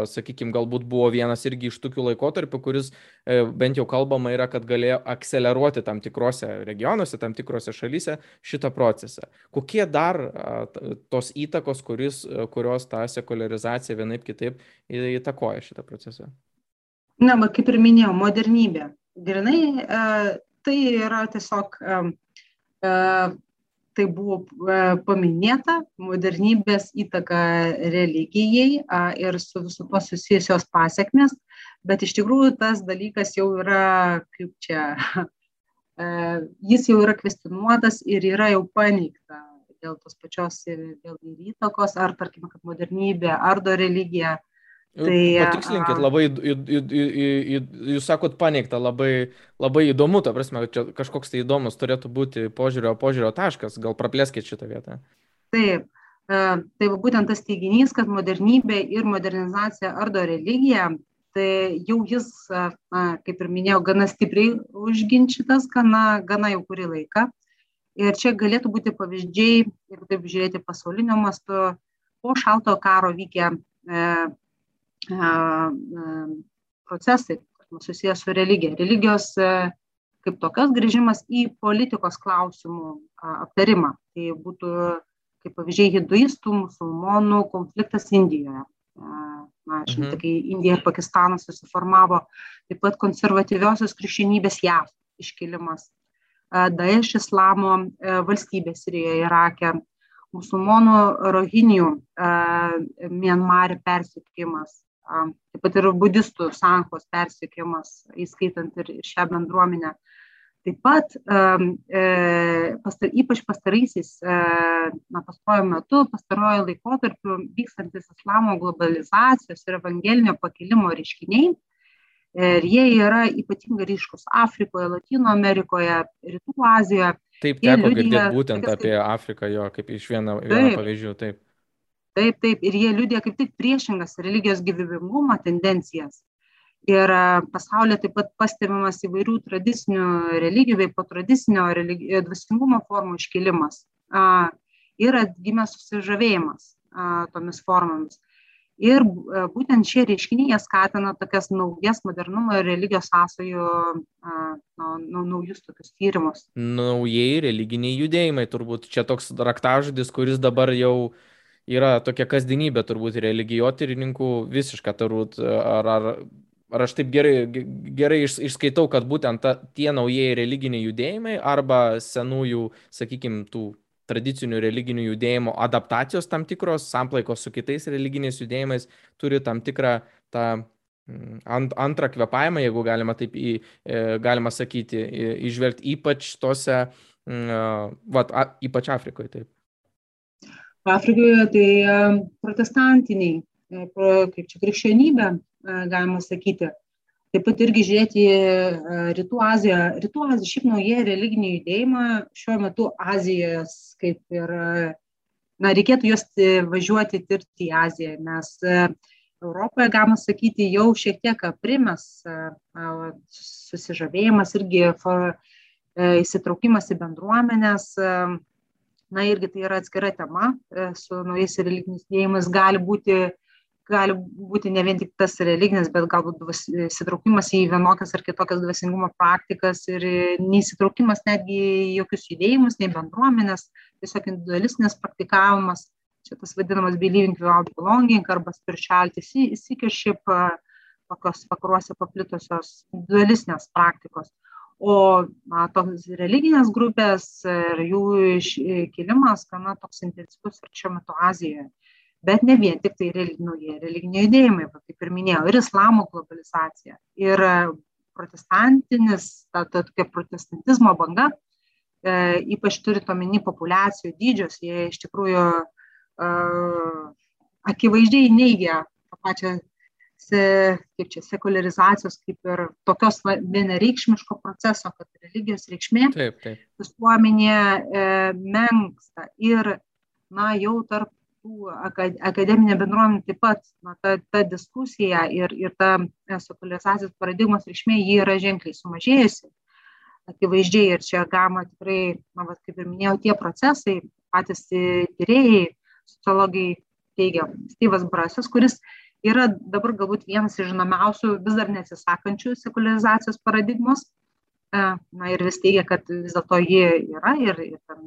sakykime, galbūt buvo vienas irgi iš tokių laikotarpių, kuris e, bent jau kalbama yra, kad galėjo akceleruoti tam tikrose regionuose, tam tikrose šalyse šitą procesą. Kokie dar tos įtakos, kuris, kurios tą sekularizaciją vienaip kitaip įtakoja šitą procesą? Na, kaip ir minėjau, modernybė. Grinai tai yra tiesiog tai buvo paminėta modernybės įtaka religijai ir su visu to susijusios pasiekmes, bet iš tikrųjų tas dalykas jau yra, kaip čia, (laughs) jis jau yra kvestinuotas ir yra jau paneigta dėl tos pačios dėl įtakos, ar tarkime, kad modernybė ardo religiją tai, Patikslinkit, labai, į, į, į, į, jūs sakot, paneigta, labai, labai įdomu, ta prasme, čia kažkoks tai įdomus turėtų būti požiūrio, požiūrio taškas, gal praplėskit šitą vietą. Taip, tai būtent tas teiginys, kad modernybė ir modernizacija ardo religiją, tai jau jis, kaip ir minėjau, gana stipriai užginčytas, gana, gana jau kurį laiką. Ir čia galėtų būti pavyzdžiai, jeigu taip žiūrėti pasaulinio mastu, po šaltojo karo vykę e, procesai susijęs su religija. Religijos kaip tokios grįžimas į politikos klausimų aptarimą. Tai būtų kaip pavyzdžiai hinduistų, musulmonų konfliktas Indijoje. Na, žinai, mhm. kai Indija ir Pakistanas susiformavo, taip pat konservatyviosios krikščionybės JAV iškilimas, Daesh islamo valstybės Sirijoje, Irake, musulmonų rohinių Mienmarė persikėjimas, taip pat ir budistų sankos persikėjimas, įskaitant ir šią bendruomenę. Taip pat, e, pastar, ypač pastaraisiais, e, na, pastaruoju metu, pastaruoju laikotarpiu vykstantis islamo globalizacijos ir evangelinio pakilimo reiškiniai, ir jie yra ypatingai ryškus Afrikoje, Latino Amerikoje, Rytų Azijoje. Taip, teko girdėti būtent apie Afriką, jo, kaip iš vieno, vieno pavyzdžių, taip taip taip ir jie liudija kaip tik priešingas religijos gyvybingumo tendencijas ir pasaulyje taip pat pastebimas įvairių tradicinių religijų bei potradicinio religi dvasingumo formų iškilimas ir atgimė susižavėjimas tomis formomis. Ir e, būtent šie reiškiniai skatina tokias naujas modernumo ir religijos sąsajų, nu, naujus tokius tyrimus. Naujieji religiniai judėjimai, turbūt čia toks raktažodis, kuris dabar jau yra tokia kasdienybė, turbūt religijotyrininkų visiška, turbūt, ar, ar, ar aš taip gerai, gerai iš, išskaitau, kad būtent ta, tie naujieji religiniai judėjimai arba senųjų, sakykime, tų tradicinių religinių judėjimų adaptacijos tam tikros, samplaikos su kitais religiniais judėjimais turi tam tikrą tą mm, ant, antrą kvepavimą, jeigu galima taip į, e, galima sakyti, išvelgti ypač tose, mm, va, ypač Afrikoje taip. Afrikoje tai e, protestantiniai, e, kaip čia krikščionybė, galima sakyti, taip pat irgi žiūrėti e, rytų aziją. Rytų azija šiaip nauji religiniai judėjimai šiuo metu azijos kaip ir na reikėtų juos važiuoti tirti į aziją nes e, europoje galima sakyti jau šiek tiek aprimęs e, susižavėjimas irgi įsitraukimas į bendruomenės na irgi tai yra atskira tema su naujais religiniais judėjimais gali būti gali būti ne vien tik tas religinis, bet galbūt įsitraukimas į vienokias ar kitokias dvasingumo praktikas ir neįsitraukimas netgi į jokius judėjimus, nei bendruomenės, tiesiog individualistinis praktikavimas, čia tas vadinamas believing without belonging arba spirituality seekership, tokios vakaruose paplitusios individualistinės praktikos. O na, tos religinės grupės ir jų iškilimas gana toks intensyvus ir šiuo metu Azijoje. Bet ne vien tik tai nauji religiniai judėjimai, kaip ir minėjau, ir islamo globalizacija, ir e, protestantinis, ta, ta tokia protestantizmo banga, e, ypač turint omeny populiacijų dydžius, jie iš tikrųjų e, akivaizdžiai neigia tą pačią kaip čia, sekularizacijos, kaip ir tokios vienareikšmiško proceso, kad religijos reikšmė visuomenėje e, menksta. Ir, na, jau tarp tų akademinė bendruomenė taip pat na, ta, ta diskusija ir, ir ta e, sekuliarizacijos paradigmos reikšmė jį yra ženkliai sumažėjusi. Akivaizdžiai ir čia gama tikrai, na, va, kaip ir minėjau, tie procesai, patys tyrėjai, sociologai teigia, Styvas Brasas, kuris yra dabar galbūt vienas iš žinomiausių vis dar nesisakančių sekuliarizacijos paradigmos na ir vis teigia, kad vis dėlto ji yra ir, ir ten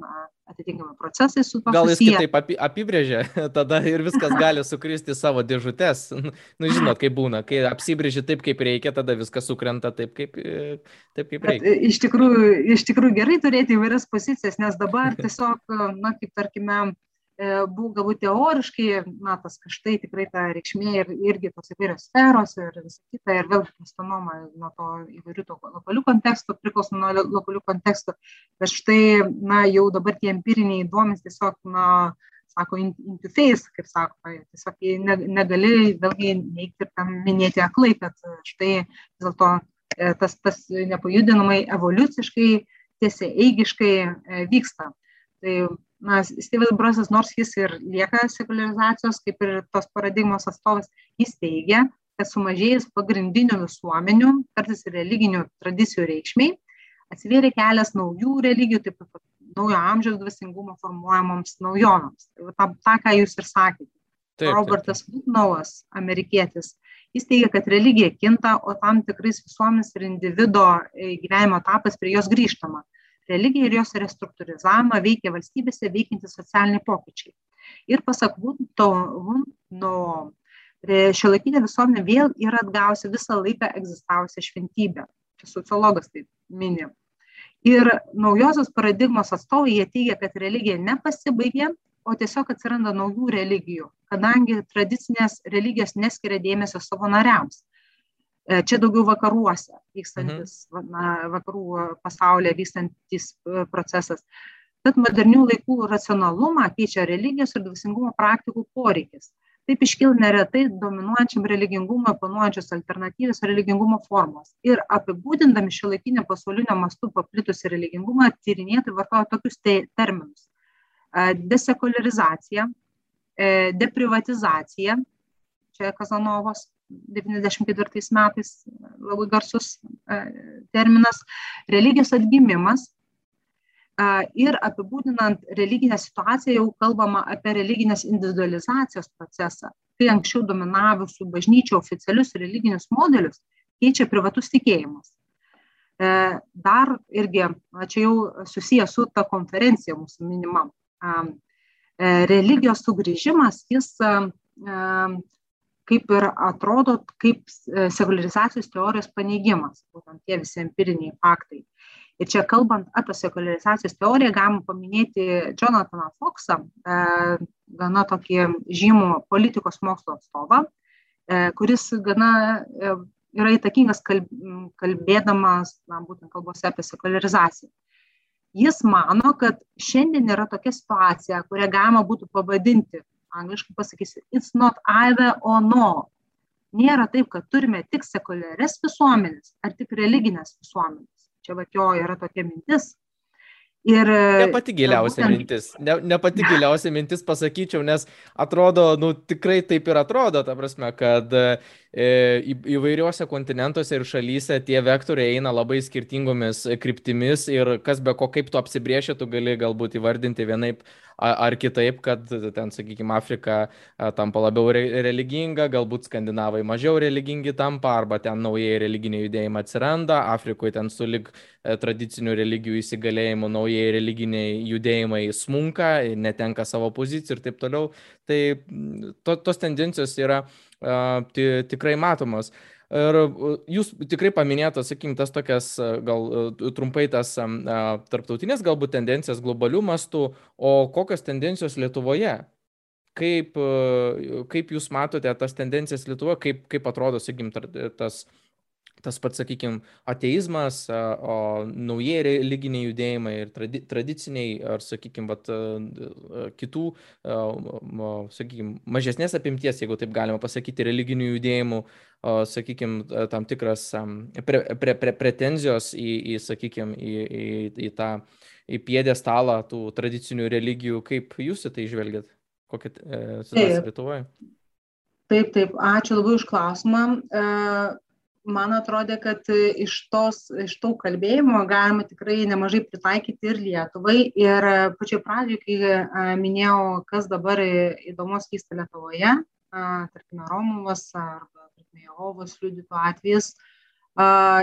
atitinkami procesai su to. Gal jis susiję. kitaip api, apibrėžia, (laughs) tada ir viskas gali sukristi savo dėžutės. Nu, žinot, kaip būna, kai apsibrėži taip, kaip reikia, tada viskas sukrenta taip, kaip, taip, kaip reikia. Bet, iš, tikrųjų, iš tikrųjų gerai turėti įvairias pozicijas, nes dabar tiesiog, na, kaip tarkime, E, buvo galbūt teoriškai, na, tas kažtai tikrai ta reikšmė ir, irgi tos įvairios sferos ir visa kita, ir vėl kvestionuoma nuo to įvairių to lokalių kontekstų, priklauso nuo lokalių kontekstų, bet štai, na, jau dabar tie empiriniai duomenys tiesiog, na, sako, into face, kaip sako, tiesiog ne, negali vėlgi neikti ir tam minėti aklai, kad štai vis dėlto e, tas, tas nepajudinamai evoliuciškai, tiesiai eigiškai e, vyksta. Tai na, Steve'as Brosas, nors jis ir lieka sekularizacijos, kaip ir tos paradigmos atstovas, jis teigia, kad sumažėjus pagrindinių visuomenių, kartais religinių tradicijų reikšmiai, atsivėrė kelias naujų religijų, taip pat naujo amžiaus dvasingumo formuojamoms naujovėms. Tai tą, tą, ką jūs ir sakėte. Taip, Robertas Woodnauas, amerikietis, jis teigia, kad religija kinta, o tam tikrais visuomis ir individo e, gyvenimo etapas prie jos grįžtama religiją ir jos restruktūrizavimą veikia valstybėse veikiantys socialiniai pokyčiai. Ir pasak Vunto, Vunto šiuolaikinė visuomenė vėl yra atgausi visą laiką egzistavusią šventybę. Čia sociologas tai mini. Ir naujosios paradigmos atstovai jie teigia, kad religija nepasibaigė, o tiesiog atsiranda naujų religijų, kadangi tradicinės religijos neskiria dėmesio savo nariams. E, čia daugiau vakaruose vykstantis, mhm. na, vakarų pasaulyje vykstantis e, procesas. Tad modernių laikų racionalumą keičia religijos ir dvasingumo praktikų poreikis. Taip iškyla neretai dominuojančiam religingumui oponuojančios alternatyvios religingumo formos. Ir apibūdindami šio laikinio pasaulinio mastu paplitusi religingumą, tyrinėtojai vartoja tokius te terminus. E, desekularizacija, deprivatizacija, čia Kazanovos 94 metais labai garsus e, terminas, religijos atgimimas, Ir apibūdinant religinę situaciją jau kalbama apie religinės individualizacijos procesą, kai anksčiau dominavusių bažnyčių oficialius religinius modelius keičia privatus tikėjimas. E, dar irgi, čia jau susijęs su ta konferencija mūsų minima, e, religijos sugrįžimas, jis kaip ir atrodo kaip sekularizacijos teorijos paneigimas, būtent tie visi empiriniai faktai ir čia kalbant apie sekuliarizacijos teoriją galima paminėti džonataną foksą e, gana tokį žymų politikos mokslo atstovą e, kuris gana e, yra įtakingas kalbėdamas na, būtent kalbose apie sekuliarizaciją. Jis mano, kad šiandien yra tokia situacija, kurią galima būtų pavadinti, angliškai pasakysiu, it's not either or no. Nėra taip, kad turime tik sekuliarias visuomenės ar tik religinės visuomenės čia vat jo yra tokia mintis. Ir, ne pati giliausia būtent... mintis, ne, ne pati giliausia mintis pasakyčiau, nes atrodo, nu tikrai taip ir atrodo, ta prasme, kad į, įvairiuose kontinentuose ir šalyse tie vektoriai eina labai skirtingomis kryptimis ir kas be ko, kaip tu apsibrieši, tu gali galbūt įvardinti vienaip ar kitaip, kad ten, sakykime, Afrika tampa labiau religinga, galbūt skandinavai mažiau religingi tampa, arba ten naujai religiniai judėjimai atsiranda, Afrikoje ten sulik e, tradicinių religijų įsigalėjimų naujai religiniai judėjimai smunka, netenka savo pozicijų ir taip toliau. Tai to, tos tendencijos yra uh, tikrai matomos. Ir jūs tikrai paminėjote, sakykim, tas tokias gal trumpai tas tarptautinės galbūt tendencijas globalių mastų, o kokios tendencijos Lietuvoje? Kaip, kaip jūs matote tas tendencijas Lietuvoje, kaip, kaip atrodo, sakykim, tas tas pats, sakykime, ateizmas, o naujieji religiniai judėjimai ir tradi tradiciniai, ar, sakykime, vat, kitų, sakykime, mažesnės apimties, jeigu taip galima pasakyti, religinių judėjimų, sakykime, tam tikras pre, pre, pre, pretenzijos į, į sakykime, į, į, į tą į pėdę stalą tų tradicinių religijų, kaip jūs į tai žvelgiat? Kokia e, situacija Lietuvoje? Taip, taip, ačiū labai už klausimą. E, man atrodė, kad iš, tos, iš to kalbėjimo galima tikrai nemažai pritaikyti ir Lietuvai. Ir pačioj pradžioje, kai minėjau, kas dabar įdomos vyksta Lietuvoje, tarkime, Romovas arba, tarkime, Jehovos liudytų atvejais,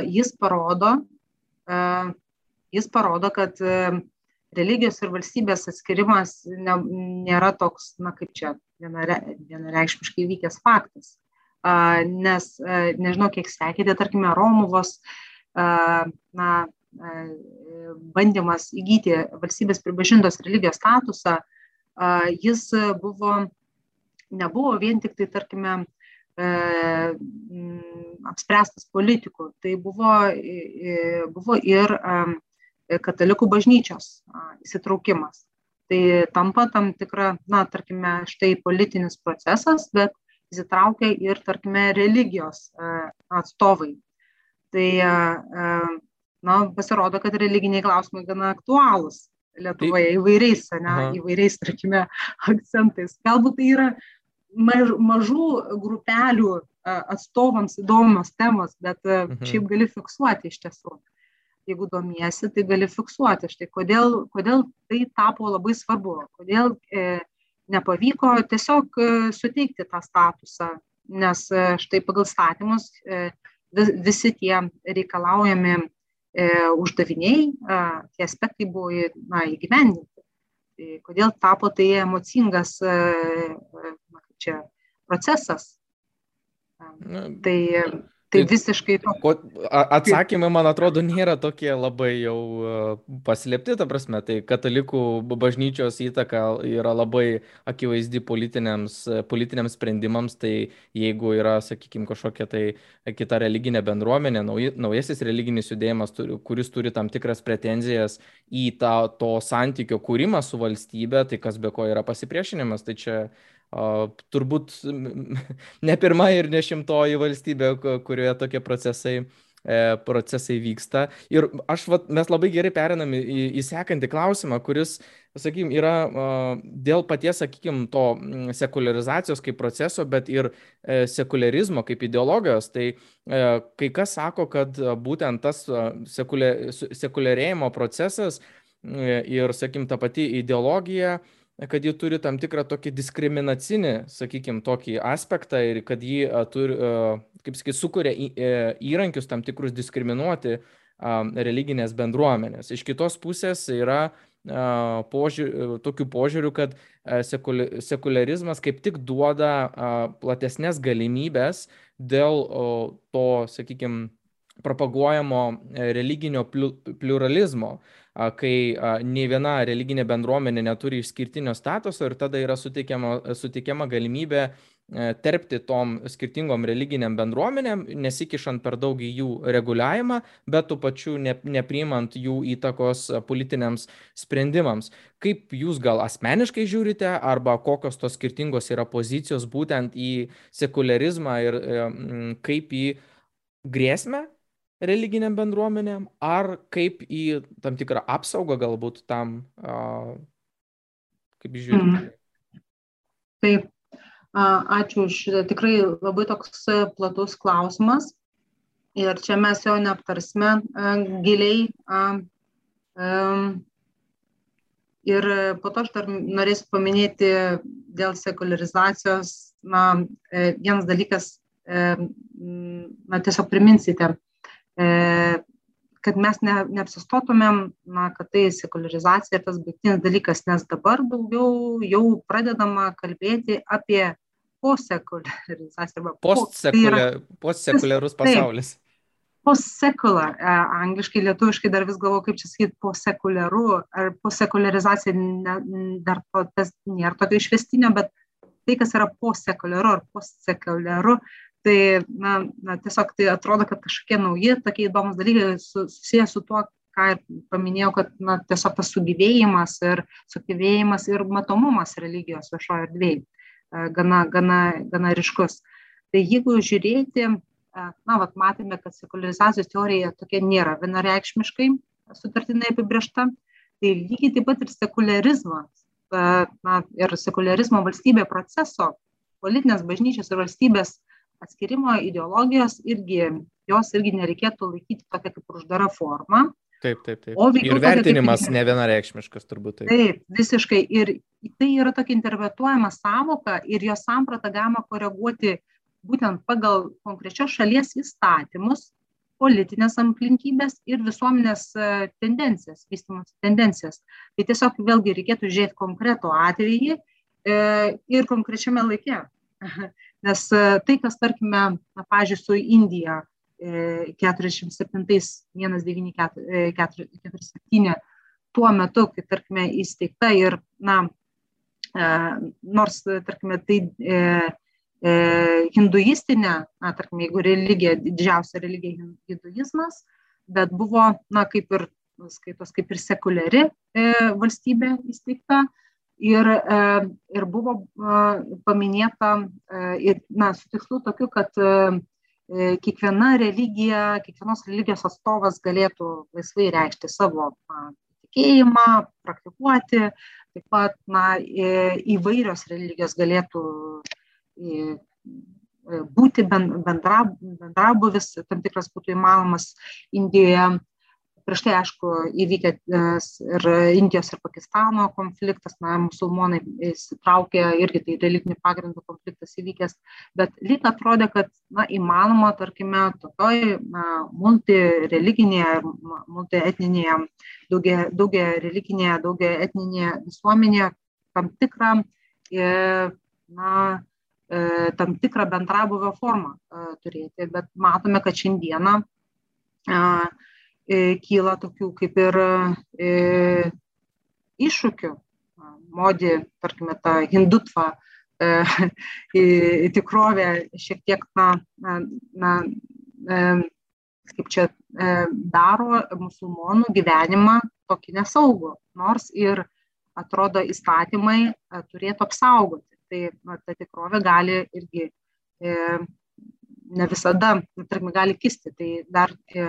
jis parodo, jis parodo, kad religijos ir valstybės atskirimas nėra toks, na kaip čia, vienareikšmiškai vykęs faktas nes nežinau, kiek sekėte, tarkime, Romuvos na, bandymas įgyti valstybės pripažintos religijos statusą, jis buvo, nebuvo vien tik tai, tarkime, apspręstas politikų, tai buvo, buvo ir katalikų bažnyčios įsitraukimas. Tai tampa tam tikra, na, tarkime, štai politinis procesas, bet įsitraukia ir, tarkime, religijos e, atstovai. Tai, e, e, na, pasirodo, kad religiniai klausimai gana aktualūs Lietuvoje įvairiais, ne, įvairiais, tarkime, (laughs) akcentais. Galbūt tai yra maž, mažų grupelių atstovams įdomios temos, bet mhm. šiaip gali fiksuoti iš tiesų. Jeigu domiesi, tai gali fiksuoti. Štai kodėl, kodėl tai tapo labai svarbu, kodėl e, nepavyko tiesiog e, suteikti tą statusą, nes e, štai pagal statymus e, visi tie reikalaujami uždaviniai, tie aspektai buvo na, įgyvendinti. Tai kodėl tapo tai emocingas čia, procesas? Na, tai Tai visiškai to. Atsakymai, man atrodo, nėra tokie labai jau e, paslėpti, ta prasme, tai katalikų bažnyčios įtaka yra labai akivaizdi politiniams, politiniams sprendimams, tai jeigu yra, sakykime, kažkokia tai kita religinė bendruomenė, nauj, naujasis religinis judėjimas, kuris turi tam tikras pretenzijas į tą, to santykio kūrimą su valstybe, tai kas be ko yra pasipriešinimas, tai čia turbūt ne pirma ir ne šimtoji valstybė, kurioje tokie procesai, e, procesai vyksta. Ir aš, vat, mes labai gerai perinam į, į sekantį klausimą, kuris, sakykime, yra dėl paties, sakykime, to sekularizacijos kaip proceso, bet ir e, sekularizmo kaip ideologijos. Tai e, kai kas sako, kad būtent tas sekuliarėjimo procesas ir, sakim, ta pati ideologija, kad ji turi tam tikrą tokį diskriminacinį, sakykim, tokį aspektą ir kad ji turi, kaip sakyt, sukuria įrankius tam tikrus diskriminuoti religinės bendruomenės. Iš kitos pusės yra požiūrį, tokių požiūrių, kad sekularizmas kaip tik duoda platesnės galimybės dėl to, sakykime, propaguojamo religinio pluralizmo, kai nei viena religinė bendruomenė neturi išskirtinio statuso ir tada yra suteikiama, suteikiama galimybė E, terpti tom skirtingom religiniam bendruomenėm, nesikišant per daug į jų reguliavimą, bet tuo pačiu ne, nepriimant jų įtakos politiniams sprendimams. Kaip jūs gal asmeniškai žiūrite, arba kokios tos skirtingos yra pozicijos būtent į sekularizmą ir e, kaip į grėsmę religiniam bendruomenėm, ar kaip į tam tikrą apsaugą galbūt tam, kaip žiūrite? Mm. Taip, Ačiū už tikrai labai toks platus klausimas. Ir čia mes jo neaptarsime giliai. Ir po to aš dar norėsiu paminėti dėl sekularizacijos. Na, e, vienas dalykas, e, na, tiesiog priminsite, e, kad mes ne, neapsistotumėm, na, kad tai sekularizacija ir tas baigtinis dalykas, nes dabar daugiau jau pradedama kalbėti apie posekularizaciją. Postsekulia, postsekuliarus pasaulis. Postsecular, e, angliškai, lietuviškai dar vis galvoju, kaip čia sakyti, posekuliaru ar posekularizacija, ne, dar to, tas nėra tokio išvestinio, bet tai, kas yra posekuliaru ar postsekuliaru, tai na, na, tiesiog tai atrodo, kad kažkokie nauji, tokie įdomus dalykai susijęs su tuo, ką ir paminėjau, kad na, tiesiog tas sugyvėjimas ir sugyvėjimas ir matomumas religijos viešoje erdvėje gana, gana, gana ryškus. Tai jeigu žiūrėti, na, vat, matėme, kad sekularizacijos teorija tokia nėra vienareikšmiškai sutartinai apibriešta, tai lygiai taip pat ir sekularizmas na, ir sekularizmo valstybė proceso, politinės bažnyčios ir valstybės atskirimo ideologijos irgi, jos irgi nereikėtų laikyti tokia kaip uždara forma, Taip, taip, taip. O ir vertinimas kaip... ne vienareikšmiškas turbūt. Taip. taip, visiškai. Ir tai yra tokia interpretuojama savoka ir jos sampratą galima koreguoti būtent pagal konkrečios šalies įstatymus, politinės aplinkybės ir visuomenės e, tendencijas, vystimas tendencijas. Tai tiesiog vėlgi reikėtų žiūrėti konkretų atvejį e, ir konkrečiame laike. (laughs) Nes e, tai, kas, tarkime, na, pažiūrėjau, su Indija 47, 1947, tuo metu, kai, tarkime, įsteigta ir, na, e, nors, tarkime, tai e, e, hinduistinė, na, tarkime, jeigu religija, didžiausia religija hinduizmas, bet buvo, na, kaip ir skaitos, kaip ir sekuliari e, valstybė įsteigta. Ir, e, ir buvo e, paminėta, e, ir, na, su tikslu tokiu, kad kiekviena religija, kiekvienos religijos atstovas galėtų laisvai reikšti savo tikėjimą, praktikuoti, taip pat na, įvairios religijos galėtų būti bendra, bendrabuvis, tam tikras būtų įmanomas Indijoje prieš tai aišku įvykę ir Indijos ir Pakistano konfliktas, na, musulmonai įsitraukė irgi tai religinių pagrindų konfliktas įvykęs, bet lyg atrodė, kad, na, įmanoma, tarkime, tokioj, multireliginėje, multietninėje, daugia, daugia religinėje, daugia etninėje visuomenėje tam tikrą, e, na, e, tam tikrą bendrabuvio formą e, turėti, bet matome, kad šiandieną E, kyla tokių kaip ir e, iššūkių. Modi, tarkime, ta hindutva e, (laughs) tikrovė šiek tiek, na, na kaip čia daro musulmonų gyvenimą tokį nesaugų, nors ir atrodo įstatymai turėtų apsaugoti. Tai na, ta tikrovė gali irgi e, ne visada, tarkim, gali kisti. Tai dar e,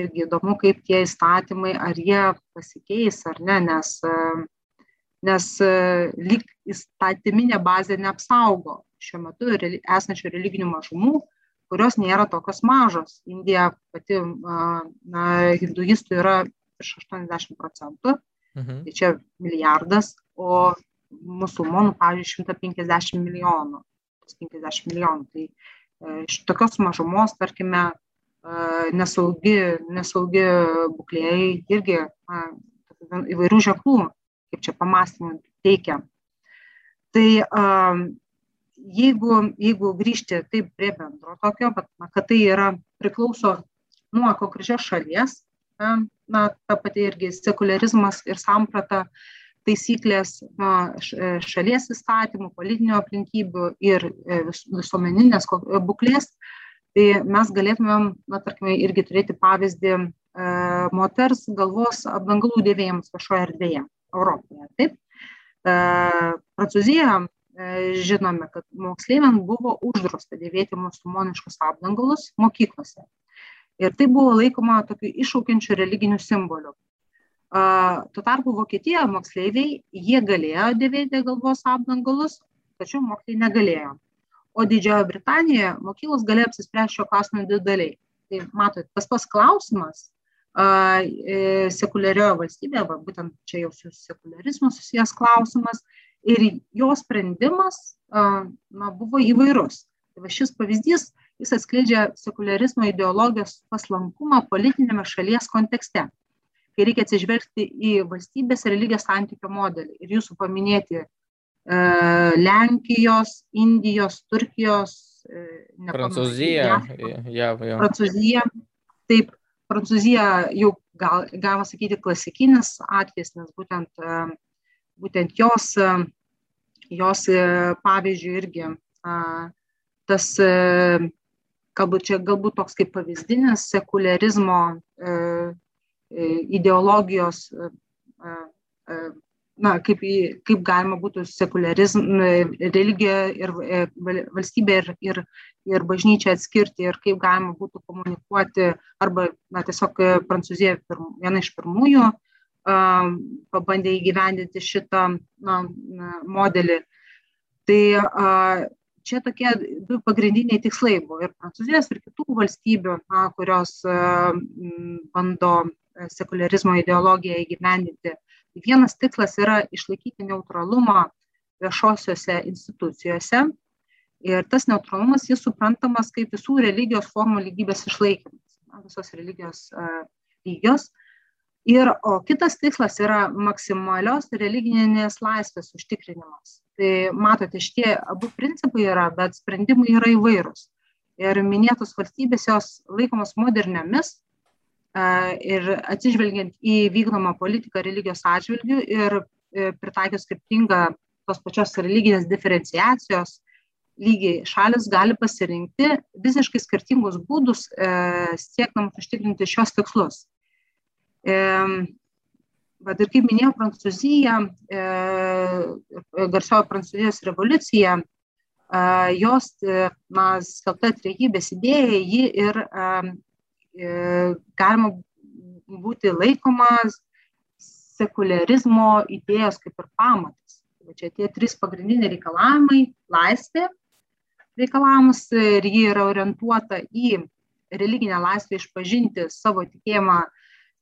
irgi įdomu, kaip tie įstatymai, ar jie pasikeis ar ne, nes, nes lyg įstatyminė bazė neapsaugo šiuo metu esančių religinių mažumų, kurios nėra tokios mažos. Indija pati, na, hinduistų yra virš 80 procentų Mhm. Tai čia milijardas, o musulmonų, pavyzdžiui, 150 milijonų. 50 milijonų. Tai e, iš tokios mažumos, tarkime, e, nesaugi, nesaugi būklėjai irgi įvairių ženklų, kaip čia pamastymų teikia. Tai jeigu, jeigu grįžti taip prie bendro tokio, bet, na, kad tai yra priklauso nuo konkrečios šalies, na, ta pati irgi sekularizmas ir samprata, taisyklės na, šalies įstatymų, politinių aplinkybių ir e, vis, visuomeninės būklės, tai mes galėtumėm, na, tarkime, irgi turėti pavyzdį e, moters galvos apdangalų dėvėjimus viešoje erdvėje Europoje. Taip? E, Prancūzija e, žinome, kad moksleiviam buvo uždrausta dėvėti musulmoniškus apdangalus mokyklose. Ir tai buvo laikoma tokiu iššaukiančiu religiniu simboliu. Tuo tarpu Vokietijoje moksleiviai, jie galėjo dėvėti galvos apdangalus, tačiau mokytojai negalėjo. O Didžiojo Britanijoje mokyklos galėjo apsispręsti šio klausimo individualiai. Tai matot, tas pas klausimas e, sekuliarioje valstybėje, va, būtent čia jau su sekularizmu susijęs klausimas, ir jo sprendimas na, buvo įvairus. Tai va, šis pavyzdys jis atskleidžia sekularizmo ideologijos paslankumą politinėme šalies kontekste, kai reikia atsižvelgti į valstybės ir religijos santykio modelį. Ir jūsų paminėti Lenkijos, Indijos, Turkijos, e, Prancūzija. Ja, ja. Prancūzija. Taip, Prancūzija jau gal, galima sakyti klasikinis atvejis, nes būtent, e, būtent jos, e, jos e, pavyzdžiui irgi tas galbūt čia galbūt toks kaip pavyzdinis sekuliarizmo e, e, ideologijos, e, na, kaip, kaip galima būtų sekularizmą, religiją ir valstybę ir, ir, ir bažnyčią atskirti ir kaip galima būtų komunikuoti, arba na, tiesiog Prancūzija pirm, viena iš pirmųjų pabandė įgyvendinti šitą na, modelį. Tai čia tokie du pagrindiniai tikslai buvo ir Prancūzijos, ir kitų valstybių, na, kurios bando e, sekularizmo ideologiją įgyvendinti. Vienas tikslas yra išlaikyti neutralumą viešosiuose institucijose. Ir tas neutralumas jis suprantamas kaip visų religijos formų lygybės išlaikymas, visos religijos uh, lygios. Ir, o kitas tikslas yra maksimalios religinės laisvės užtikrinimas. Tai matote šitie abu principai yra bet sprendimai yra įvairūs. Ir minėtos valstybės jos laikomos moderniomis ir atsižvelgiant į vykdomą politiką religijos atžvilgių ir e, pritaikius skirtingą tos pačios religinės diferenciacijos lygiai šalis gali pasirinkti visiškai skirtingus būdus e, siekdamas užtikrinti šios tikslus. E, Bet ir kaip minėjau, Prancūzija, e, garsioji Prancūzijos revoliucija, e, jos, e, na, skelbta trejybės idėja, ji ir e, galima būti laikomas sekularizmo idėjos kaip ir pamatas. Tai čia tie trys pagrindiniai reikalavimai - laisvė reikalavimas ir ji yra orientuota į religinę laisvę išpažinti savo tikėjimą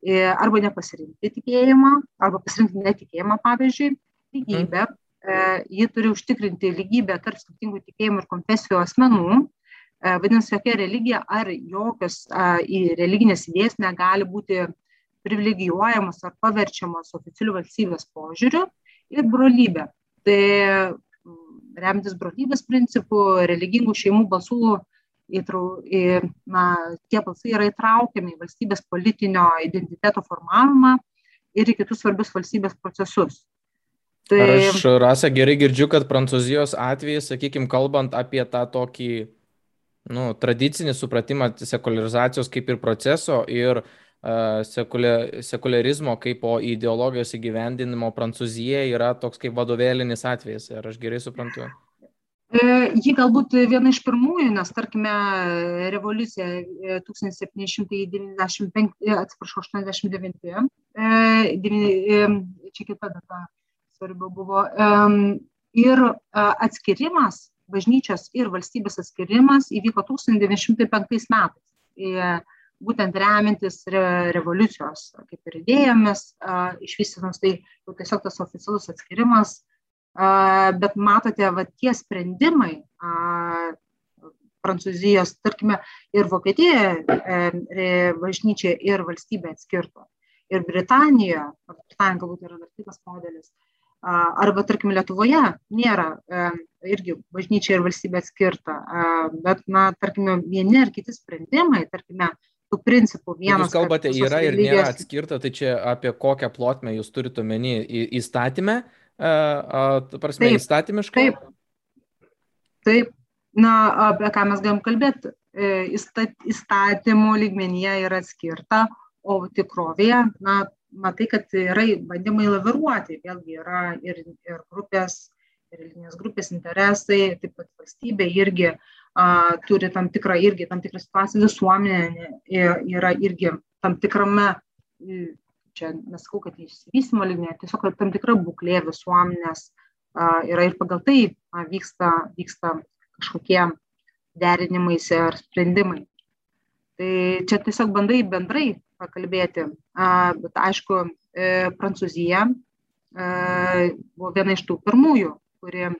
E, arba nepasirinkti tikėjimą, arba pasirinkti netikėjimą, pavyzdžiui, lygybę. E, ji turi užtikrinti lygybę tarp skirtingų tikėjimų ir konfesijų asmenų. E, vadinasi, jokia religija ar jokios religinės idėjas negali būti privilegijuojamos ar paverčiamos oficialių valstybės požiūrių ir brolybė. Tai remtis brolybės principų, religingų šeimų balsų įtrau, į, na, tie balsai yra įtraukiami į valstybės politinio identiteto formavimą ir į kitus svarbius valstybės procesus. Tai... Ar aš, Rasa, gerai girdžiu, kad Prancūzijos atvejais, sakykime, kalbant apie tą tokį nu, tradicinį supratimą sekularizacijos kaip ir proceso ir uh, sekularizmo kaip po ideologijos įgyvendinimo Prancūzija yra toks kaip vadovėlinis atvejis. Ar aš gerai suprantu? E, ji galbūt viena iš pirmųjų, nes tarkime revoliucija 1795, e, atsiprašau, 89, e, čia kita data svarbiau buvo, ir atskirimas, bažnyčios ir valstybės atskirimas įvyko 1905 metais. būtent remintis re, revoliucijos kaip ir idėjomis išvystytos, tai jau tiesiog tas oficialus atskirimas, bet matote, va tie sprendimai Prancūzijos, tarkime, ir Vokietijoje bažnyčia ir valstybė atskirto. Ir Britanijoje, Britanija galbūt yra dar kitas modelis, arba tarkim lietuvoje nėra irgi bažnyčia ir valstybė atskirta, bet, na, tarkime, vieni ar kiti sprendimai, tarkime, tų principų vienas. Jūs kalbate, yra ir nėra atskirta, tai čia apie kokią plotmę jūs turite omeny įstatymę, prasme, taip, įstatymiškai? Taip. Taip. Na, apie ką mes galim kalbėti? Įstatymų lygmenyje yra atskirta, o tikrovėje, na, matai, kad yra bandymai laviruoti, vėlgi yra ir, ir grupės, ir religinės grupės interesai, taip pat valstybė irgi a, turi tam tikrą, irgi tam tikrą situaciją, visuomenė yra irgi tam tikrame, čia nesakau, kad išsivystimo lygmenė, tiesiog tam tikra būklė visuomenės a, yra ir pagal tai a, vyksta, vyksta kažkokie derinimaisi ar sprendimai. Tai čia tiesiog bandai bendrai pakalbėti. Bet aišku, e, Prancūzija e, buvo viena iš tų pirmųjų, kuri e,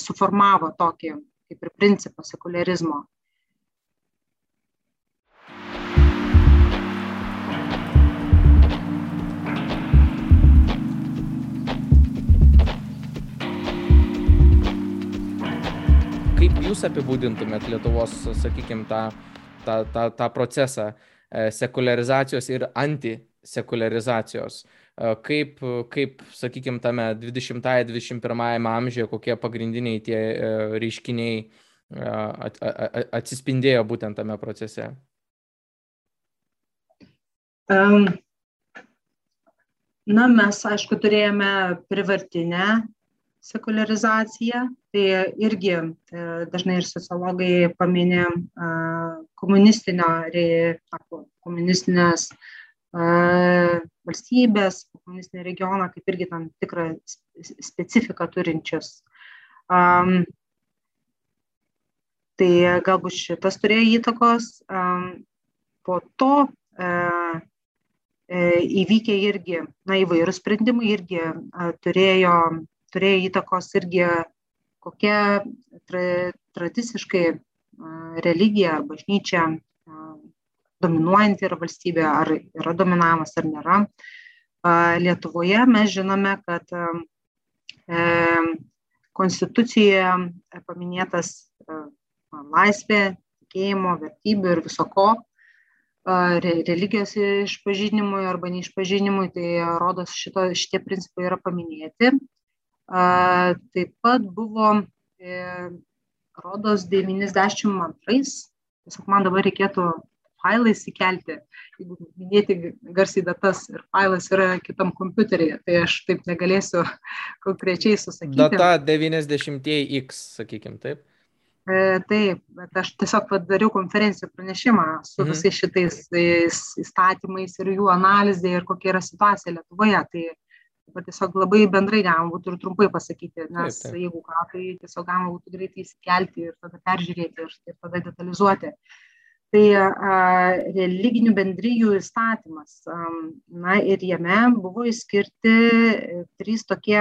suformavo tokį kaip ir principą sekularizmo. Kaip jūs apibūdintumėt Lietuvos, sakykime, tą, tą, tą, tą procesą? E, sekularizacijos ir antisekularizacijos. E, kaip, kaip sakykime, tame 20-21 amžiuje, kokie pagrindiniai tie e, reiškiniai atsispindėjo būtent tame procese? Na, mes, aišku, turėjome privartinę sekularizacija tai irgi e, dažnai ir sociologai paminė komunistinio, komunistinės valstybės, komunistinį regioną kaip irgi tam tikrą specifiką turinčius. Um, tai galbūt šitas turėjo įtakos. Um, po to uh, įvykę irgi, na, įvairūs sprendimai irgi turėjo turėjo įtakos irgi kokia tra, tradiciškai religija ar bažnyčia dominuojanti yra valstybė, ar yra dominavimas ar nėra. Lietuvoje mes žinome, kad e, konstitucijoje paminėtas laisvė, tikėjimo, vertybių ir viso ko, religijos išpažinimui arba neišpažinimui, tai rodos šito, šitie principai yra paminėti. Taip pat buvo, e, rodos, 92, tiesiog man dabar reikėtų failą įsikelti, jeigu minėti garsiai datas ir failas yra kitam kompiuteryje, tai aš taip negalėsiu (laughs) konkrečiai susakyti. Data 90X, sakykim, taip. E, taip, bet aš tiesiog dariau konferencijų pranešimą su mhm. visais šitais įstatymais ir jų analizė ir kokia yra situacija Lietuvoje. Tai dabar tiesiog labai bendrai galima būtų ir trumpai pasakyti, nes taip, taip. jeigu ką, tai tiesiog galima būtų greitai įsikelti ir tada peržiūrėti ir, ir tada detalizuoti. Tai a, religinių bendryjų įstatymas. A, na ir jame buvo įskirti e, trys tokie,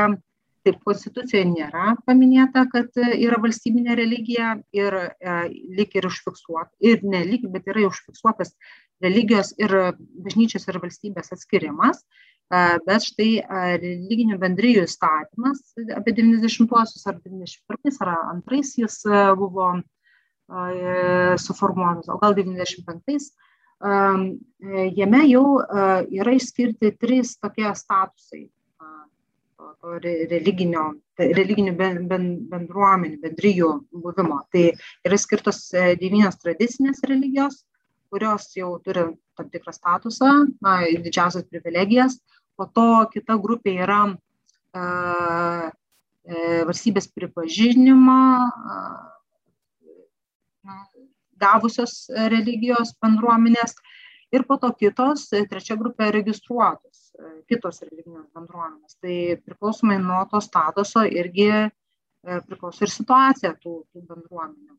taip, konstitucijoje nėra paminėta, kad yra valstybinė religija ir a, e, lik ir užfiksuota, ir ne lik, bet yra užfiksuotas religijos ir bažnyčios ir valstybės atskirimas bet štai religinių bendrijų įstatymas apie 90-uosius ar 91 ar antrais jis buvo suformuotas, o gal 95-ais, jame jau yra išskirti trys tokie statusai religinio, religinių bendruomenių, bendryjų buvimo. Tai yra skirtos devynios tradicinės religijos, kurios jau turi tam tikrą statusą, na, didžiausias privilegijas, po to kita grupė yra e, valstybės pripažinimą gavusios religijos bendruomenės ir po to kitos, trečia grupė registruotos, kitos religinės bendruomenės. Tai priklausomai nuo to statuso irgi priklauso ir situacija tų, tų bendruomenių.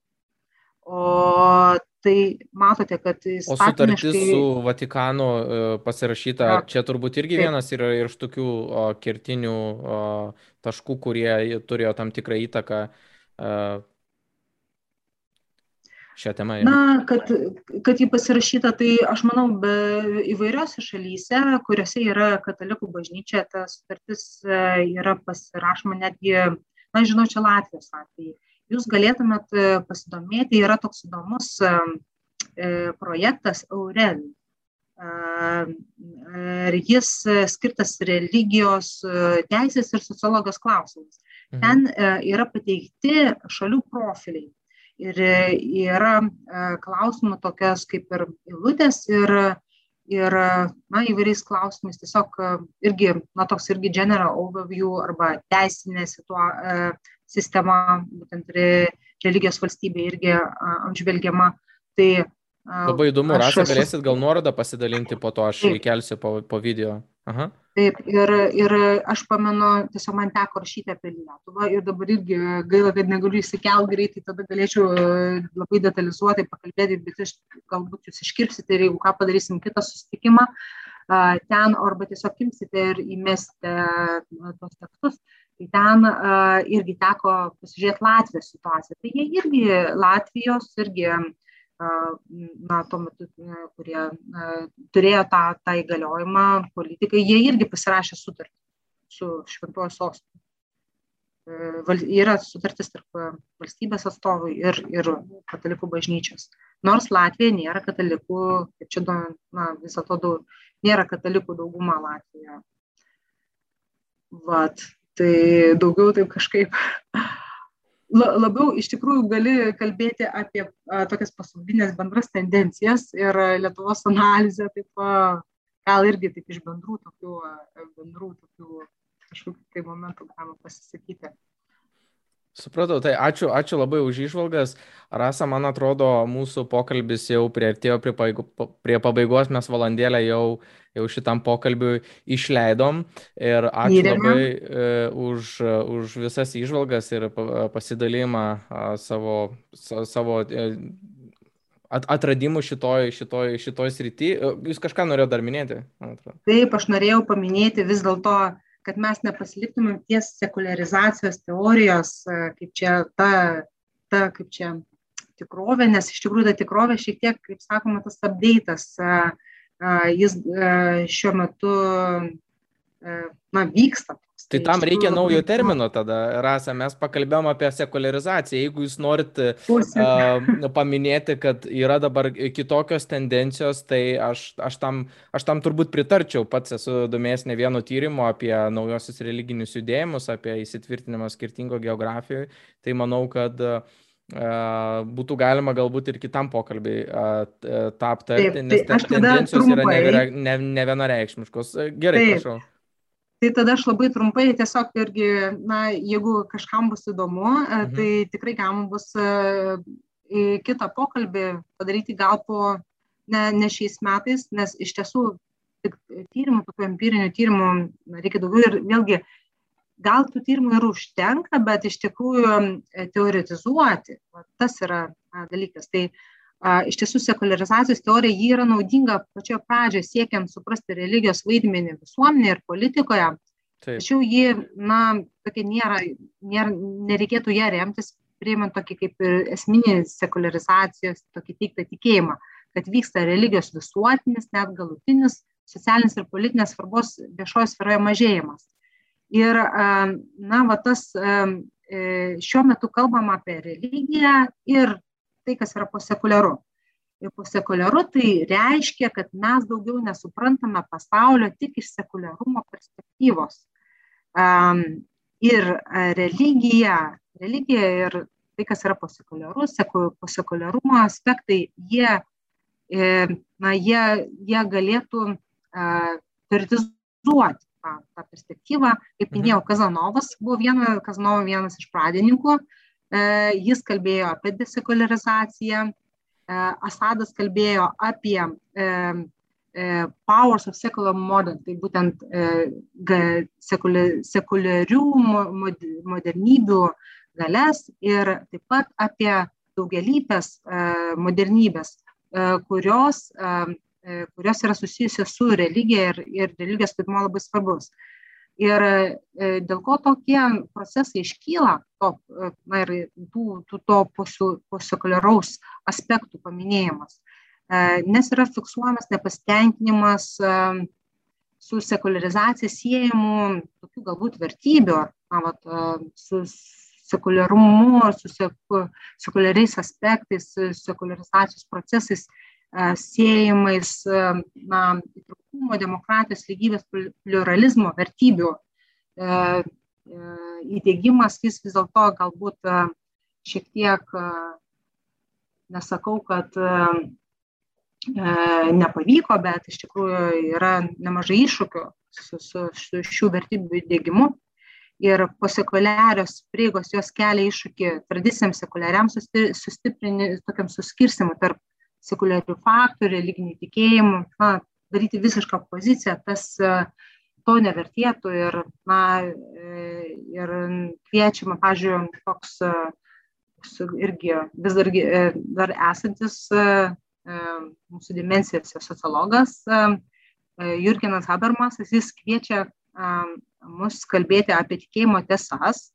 O tai matote, kad O sutartis su Vatikanu e, pasirašyta, ja, čia turbūt irgi taip. vienas yra iš tokių o, kertinių o, taškų, kurie turėjo tam tikrą įtaką o, šią temą. Ja. Na, kad, kad jį pasirašyta, tai aš manau, be įvairiose šalyse, kuriuose yra katalikų bažnyčia, ta sutartis e, yra pasirašoma netgi, na, žinau, čia Latvijos atveju jūs galėtumėt e, pasidomėti, yra toks įdomus e, e, projektas Aurel. Ir jis skirtas religijos teisės ir sociologijos klausimams. Mhm. Ten yra pateikti šalių profiliai. Ir yra klausimų tokios kaip ir eilutės ir, ir na, įvairiais klausimais tiesiog irgi, na, toks irgi general overview arba teisinė situa sistema, būtent religijos valstybė irgi apžvelgiama. Tai, Labai įdomu, Rasa, esu... galėsit gal nuorodą pasidalinti po to, aš įkelsiu po, po video. Aha. Taip, ir, ir aš pamenu, tiesiog man teko rašyti apie Lietuvą ir dabar irgi gaila, kad negaliu įsikelti greitai, tada galėčiau labai detalizuotai pakalbėti, bet aš galbūt jūs iškirpsite ir jeigu ką padarysim kitą susitikimą ten, arba tiesiog imsite ir įmesite tos tekstus tai ten uh, irgi teko pasižiūrėti Latvijos situaciją. Tai jie irgi Latvijos, irgi, uh, na, tuo metu, kurie uh, turėjo tą, tą įgaliojimą, politikai, jie irgi pasirašė sutartį su Šventuoju sostu. Yra sutartis tarp valstybės atstovų ir, ir katalikų bažnyčios. Nors Latvija nėra katalikų, kaip čia, na, vis dėlto nėra katalikų dauguma Latvijoje. Vat, tai daugiau taip kažkaip (laughs) labiau iš tikrųjų gali kalbėti apie a, tokias pasaulinės bendras tendencijas ir Lietuvos analizę taip a, gal irgi taip iš bendrų tokių, a, bendrų tokių kažkokių tai momentų galima pasisakyti. Supratau, tai ačiū, ačiū labai už išvalgas. Rasa, man atrodo, mūsų pokalbis jau prieartėjo prie, prie pabaigos, mes valandėlę jau, jau šitam pokalbiui išleidom. Ir ačiū Įrėmė. labai e, už, už visas išvalgas ir pasidalymą savo, savo e, atradimų šitoj, šitoj, šitoj srity. E, jūs kažką norėjote dar minėti? Taip, aš norėjau paminėti vis dėlto kad mes nepasiliktumėm ties sekularizacijos teorijos, e, kaip čia ta, ta kaip čia tikrovė, nes iš tikrųjų ta tikrovė šiek tiek, kaip sakoma, tas update'as, e, e, jis šiuo metu na, vyksta. Tai tam reikia naujo termino tada, Rasa, mes pakalbėjom apie sekularizaciją. Jeigu jūs norit uh, paminėti, kad yra dabar kitokios tendencijos, tai aš, aš, tam, aš tam turbūt pritarčiau. Pats esu domėjęs ne vieno tyrimo apie naujosius religinius judėjimus, apie įsitvirtinimą skirtingo geografijoje. Tai manau, kad uh, būtų galima galbūt ir kitam pokalbiai tą aptarti, nes tai tendencijos yra ne, ne, ne vienareikšmiškos. Gerai, Taip. prašau tai tada aš labai trumpai tiesiog irgi, na, jeigu kažkam bus įdomu, e, mhm. tai tikrai galima bus e, į kitą pokalbį padaryti gal po, ne, ne šiais metais, nes iš tiesų tik tyrimų, tokių empirinių tyrimų reikia daugiau ir vėlgi gal tų tyrimų ir užtenka, bet iš tikrųjų e, teoretizuoti, tas yra dalykas. Tai iš tiesų sekularizacijos teorija ji yra naudinga pačioje pradžioje siekiant suprasti religijos vaidmenį visuomenėje ir politikoje. Taip. Tačiau ji, na, tokia nėra, nėra, nereikėtų ją remtis, priimant tokį kaip ir esminį sekularizacijos, tokį teiktą tikėjimą, kad vyksta religijos visuotinis, net galutinis socialinis ir politinės svarbos viešojo sferoje mažėjimas. Ir, na, va tas e, šiuo metu kalbam apie religiją ir tai, kas yra posekuliaru. Ir posekuliaru tai reiškia, kad mes daugiau nesuprantame pasaulio tik iš sekuliarumo perspektyvos. Um, ir religija, religija ir tai, kas yra posekuliarus, posekuliarumo aspektai, jie, e, na, jie, jie galėtų uh, teoretizuoti tą, tą perspektyvą. Kaip mhm. minėjau, Kazanovas buvo viena, Kazanovo vienas iš pradininkų, uh, jis kalbėjo apie desekularizaciją, e, Asadas kalbėjo apie e, powers of secular modern, tai būtent sekuliarių modernybių galės ir taip pat apie daugialypės modernybės, kurios, kurios yra susijusios su religija ir, ir religijos vaidmuo labai svarbus. Ir dėl ko tokie procesai iškyla, to, na ir tų, tų to posekuliaraus aspektų paminėjimas, nes yra fiksuojamas nepasitenkinimas su sekularizacija siejamų tokių galbūt vertybių, na, vat, su sekuliarumu, su sekuliariais aspektais, sekularizacijos procesais siejamais na, įtraukumo, demokratijos, lygybės, pluralizmo vertybių įdėgymas, jis vis dėlto galbūt šiek tiek, nesakau, kad E, nepavyko, bet iš tikrųjų yra nemažai iššūkių su, su, su šių vertybių įdėgymu. Ir posekuliarios prieigos jos kelia iššūkį tradiciniam sekuliariam sustiprinti, tokiam suskirstimu tarp sekuliarių faktų, religinių tikėjimų, na, daryti visišką poziciją, tas e, to nevertėtų ir, na, e, ir kviečiama, pažiūrėjau, toks irgi vis dar, dar esantis mūsų dimensijose sociologas Jurgenas Habermasas, jis kviečia mus kalbėti apie tikėjimo tiesas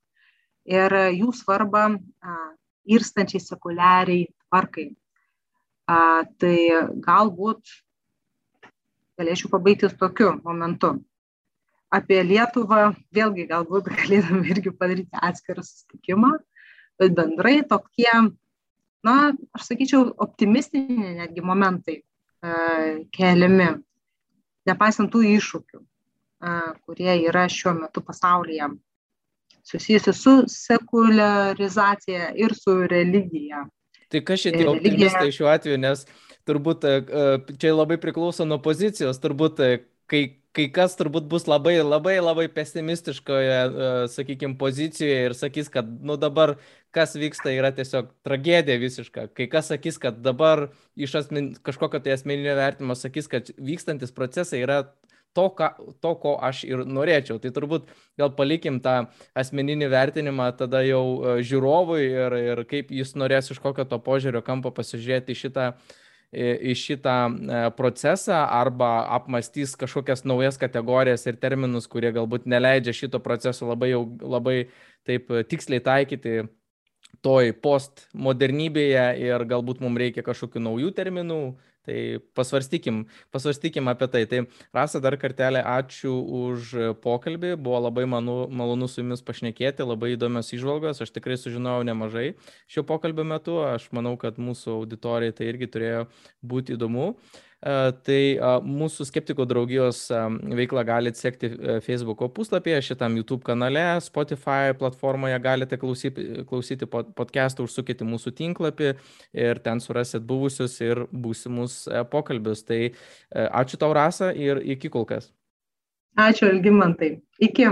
ir jų svarbą irstančiai sekuliariai tvarkai. Tai galbūt galėčiau pabaigti tokiu momentu. Apie Lietuvą vėlgi galbūt (laughs) galėtume irgi padaryti atskirą susitikimą, bet bendrai tokie na, aš sakyčiau, optimistiniai netgi momentai e, keliami, nepaisant tų iššūkių, e, kurie yra šiuo metu pasaulyje susijusi su sekularizacija ir su religija. Tai kas šitie optimistai šiuo atveju, nes turbūt e, čia labai priklauso nuo pozicijos, turbūt kai kai kas turbūt bus labai, labai, labai pesimistiškoje, sakykime, pozicijoje ir sakys, kad, nu dabar, kas vyksta, yra tiesiog tragedija visiška. Kai kas sakys, kad dabar iš asmen, kažkokio tai asmeninio vertimo sakys, kad vykstantis procesai yra to, ką, to, ko aš ir norėčiau. Tai turbūt gal palikim tą asmeninį vertinimą tada jau žiūrovui ir, ir kaip jis norės iš kokio to požiūrio kampo pasižiūrėti šitą į šitą e, procesą arba apmastys kažkokias naujas kategorijas ir terminus, kurie galbūt neleidžia šito proceso labai, jau, labai taip tiksliai taikyti toj postmodernybėje ir galbūt mums reikia kažkokių naujų terminų, Tai pasvarstykim, pasvarstykim apie tai. Tai Rasa, dar kartelį ačiū už pokalbį, buvo labai manu, malonu su jumis pašnekėti, labai įdomios išvalgos, aš tikrai sužinojau nemažai šio pokalbio metu, aš manau, kad mūsų auditorijai tai irgi turėjo būti įdomu. Tai mūsų skeptikų draugijos veiklą galite sekti e, Facebook puslapyje, šitam YouTube kanale, Spotify platformoje galite klausyti, klausyti podcastų, užsukite mūsų tinklapį ir ten surasit buvusius ir būsimus e, pokalbius. Tai e, ačiū tau, Rasa, ir iki kol kas. Ačiū, Elgimantai. Iki.